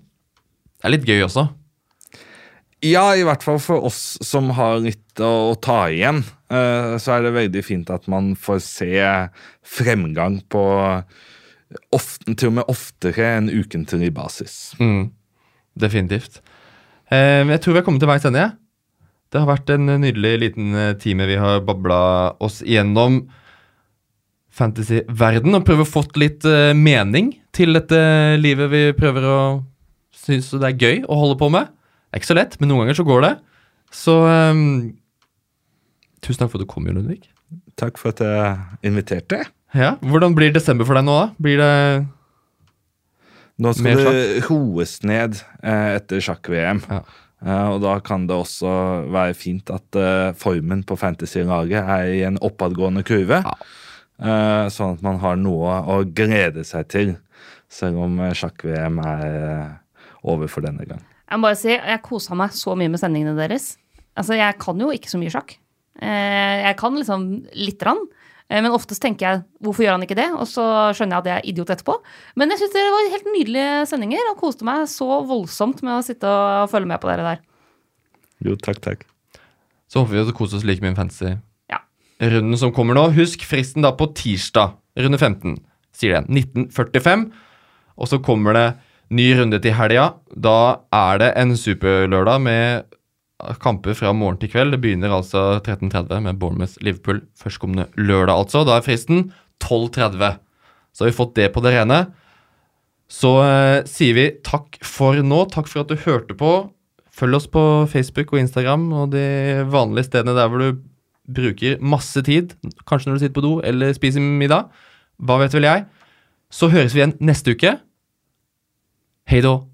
Det er litt gøy også. Ja, i hvert fall for oss som har litt å, å ta igjen, eh, så er det veldig fint at man får se fremgang på ofte, til og med oftere enn ukentlig basis. Mm. Definitivt. Eh, jeg tror vi har kommet til veis ende. Det har vært en nydelig liten eh, time vi har babla oss igjennom fantasy-verden og prøver å fått litt eh, mening til dette livet vi prøver å synes det er gøy å holde på med. Det er ikke så lett, men noen ganger så går det. Så eh, tusen takk for at du kom, Jon Ludvig. Takk for at jeg inviterte. Ja, Hvordan blir desember for deg nå, da? Blir det Nå skal det roes ned eh, etter sjakk-VM. Ja. Uh, og da kan det også være fint at uh, formen på fantasy-laget er i en oppadgående kurve. Ja. Eh, sånn at man har noe å glede seg til, selv om eh, sjakk-VM er eh, over for denne gang. Jeg må bare si, jeg kosa meg så mye med sendingene deres. Altså, jeg kan jo ikke så mye sjakk. Eh, Jeg kan liksom lite grann. Men oftest tenker jeg hvorfor gjør han ikke det? Og så skjønner jeg at jeg er idiot etterpå. Men jeg syns det var helt nydelige sendinger og koste meg så voldsomt med å sitte og følge med på dere der. Jo, takk, takk. Så håper vi at det koser oss like mye med fantasy. Runden som kommer nå. Husk fristen da på tirsdag, runde 15, sier det. 1945. Og så kommer det ny runde til helga. Da er det en superlørdag med kamper fra morgen til kveld. Det begynner altså 13.30 med Bournemouth-Liverpool førstkommende lørdag, altså. Da er fristen 12.30. Så har vi fått det på det rene. Så eh, sier vi takk for nå. Takk for at du hørte på. Følg oss på Facebook og Instagram og de vanlige stedene der hvor du bruker masse tid. Kanskje når du sitter på do eller spiser middag. Hva vet vel jeg. Så høres vi igjen neste uke. Hei då.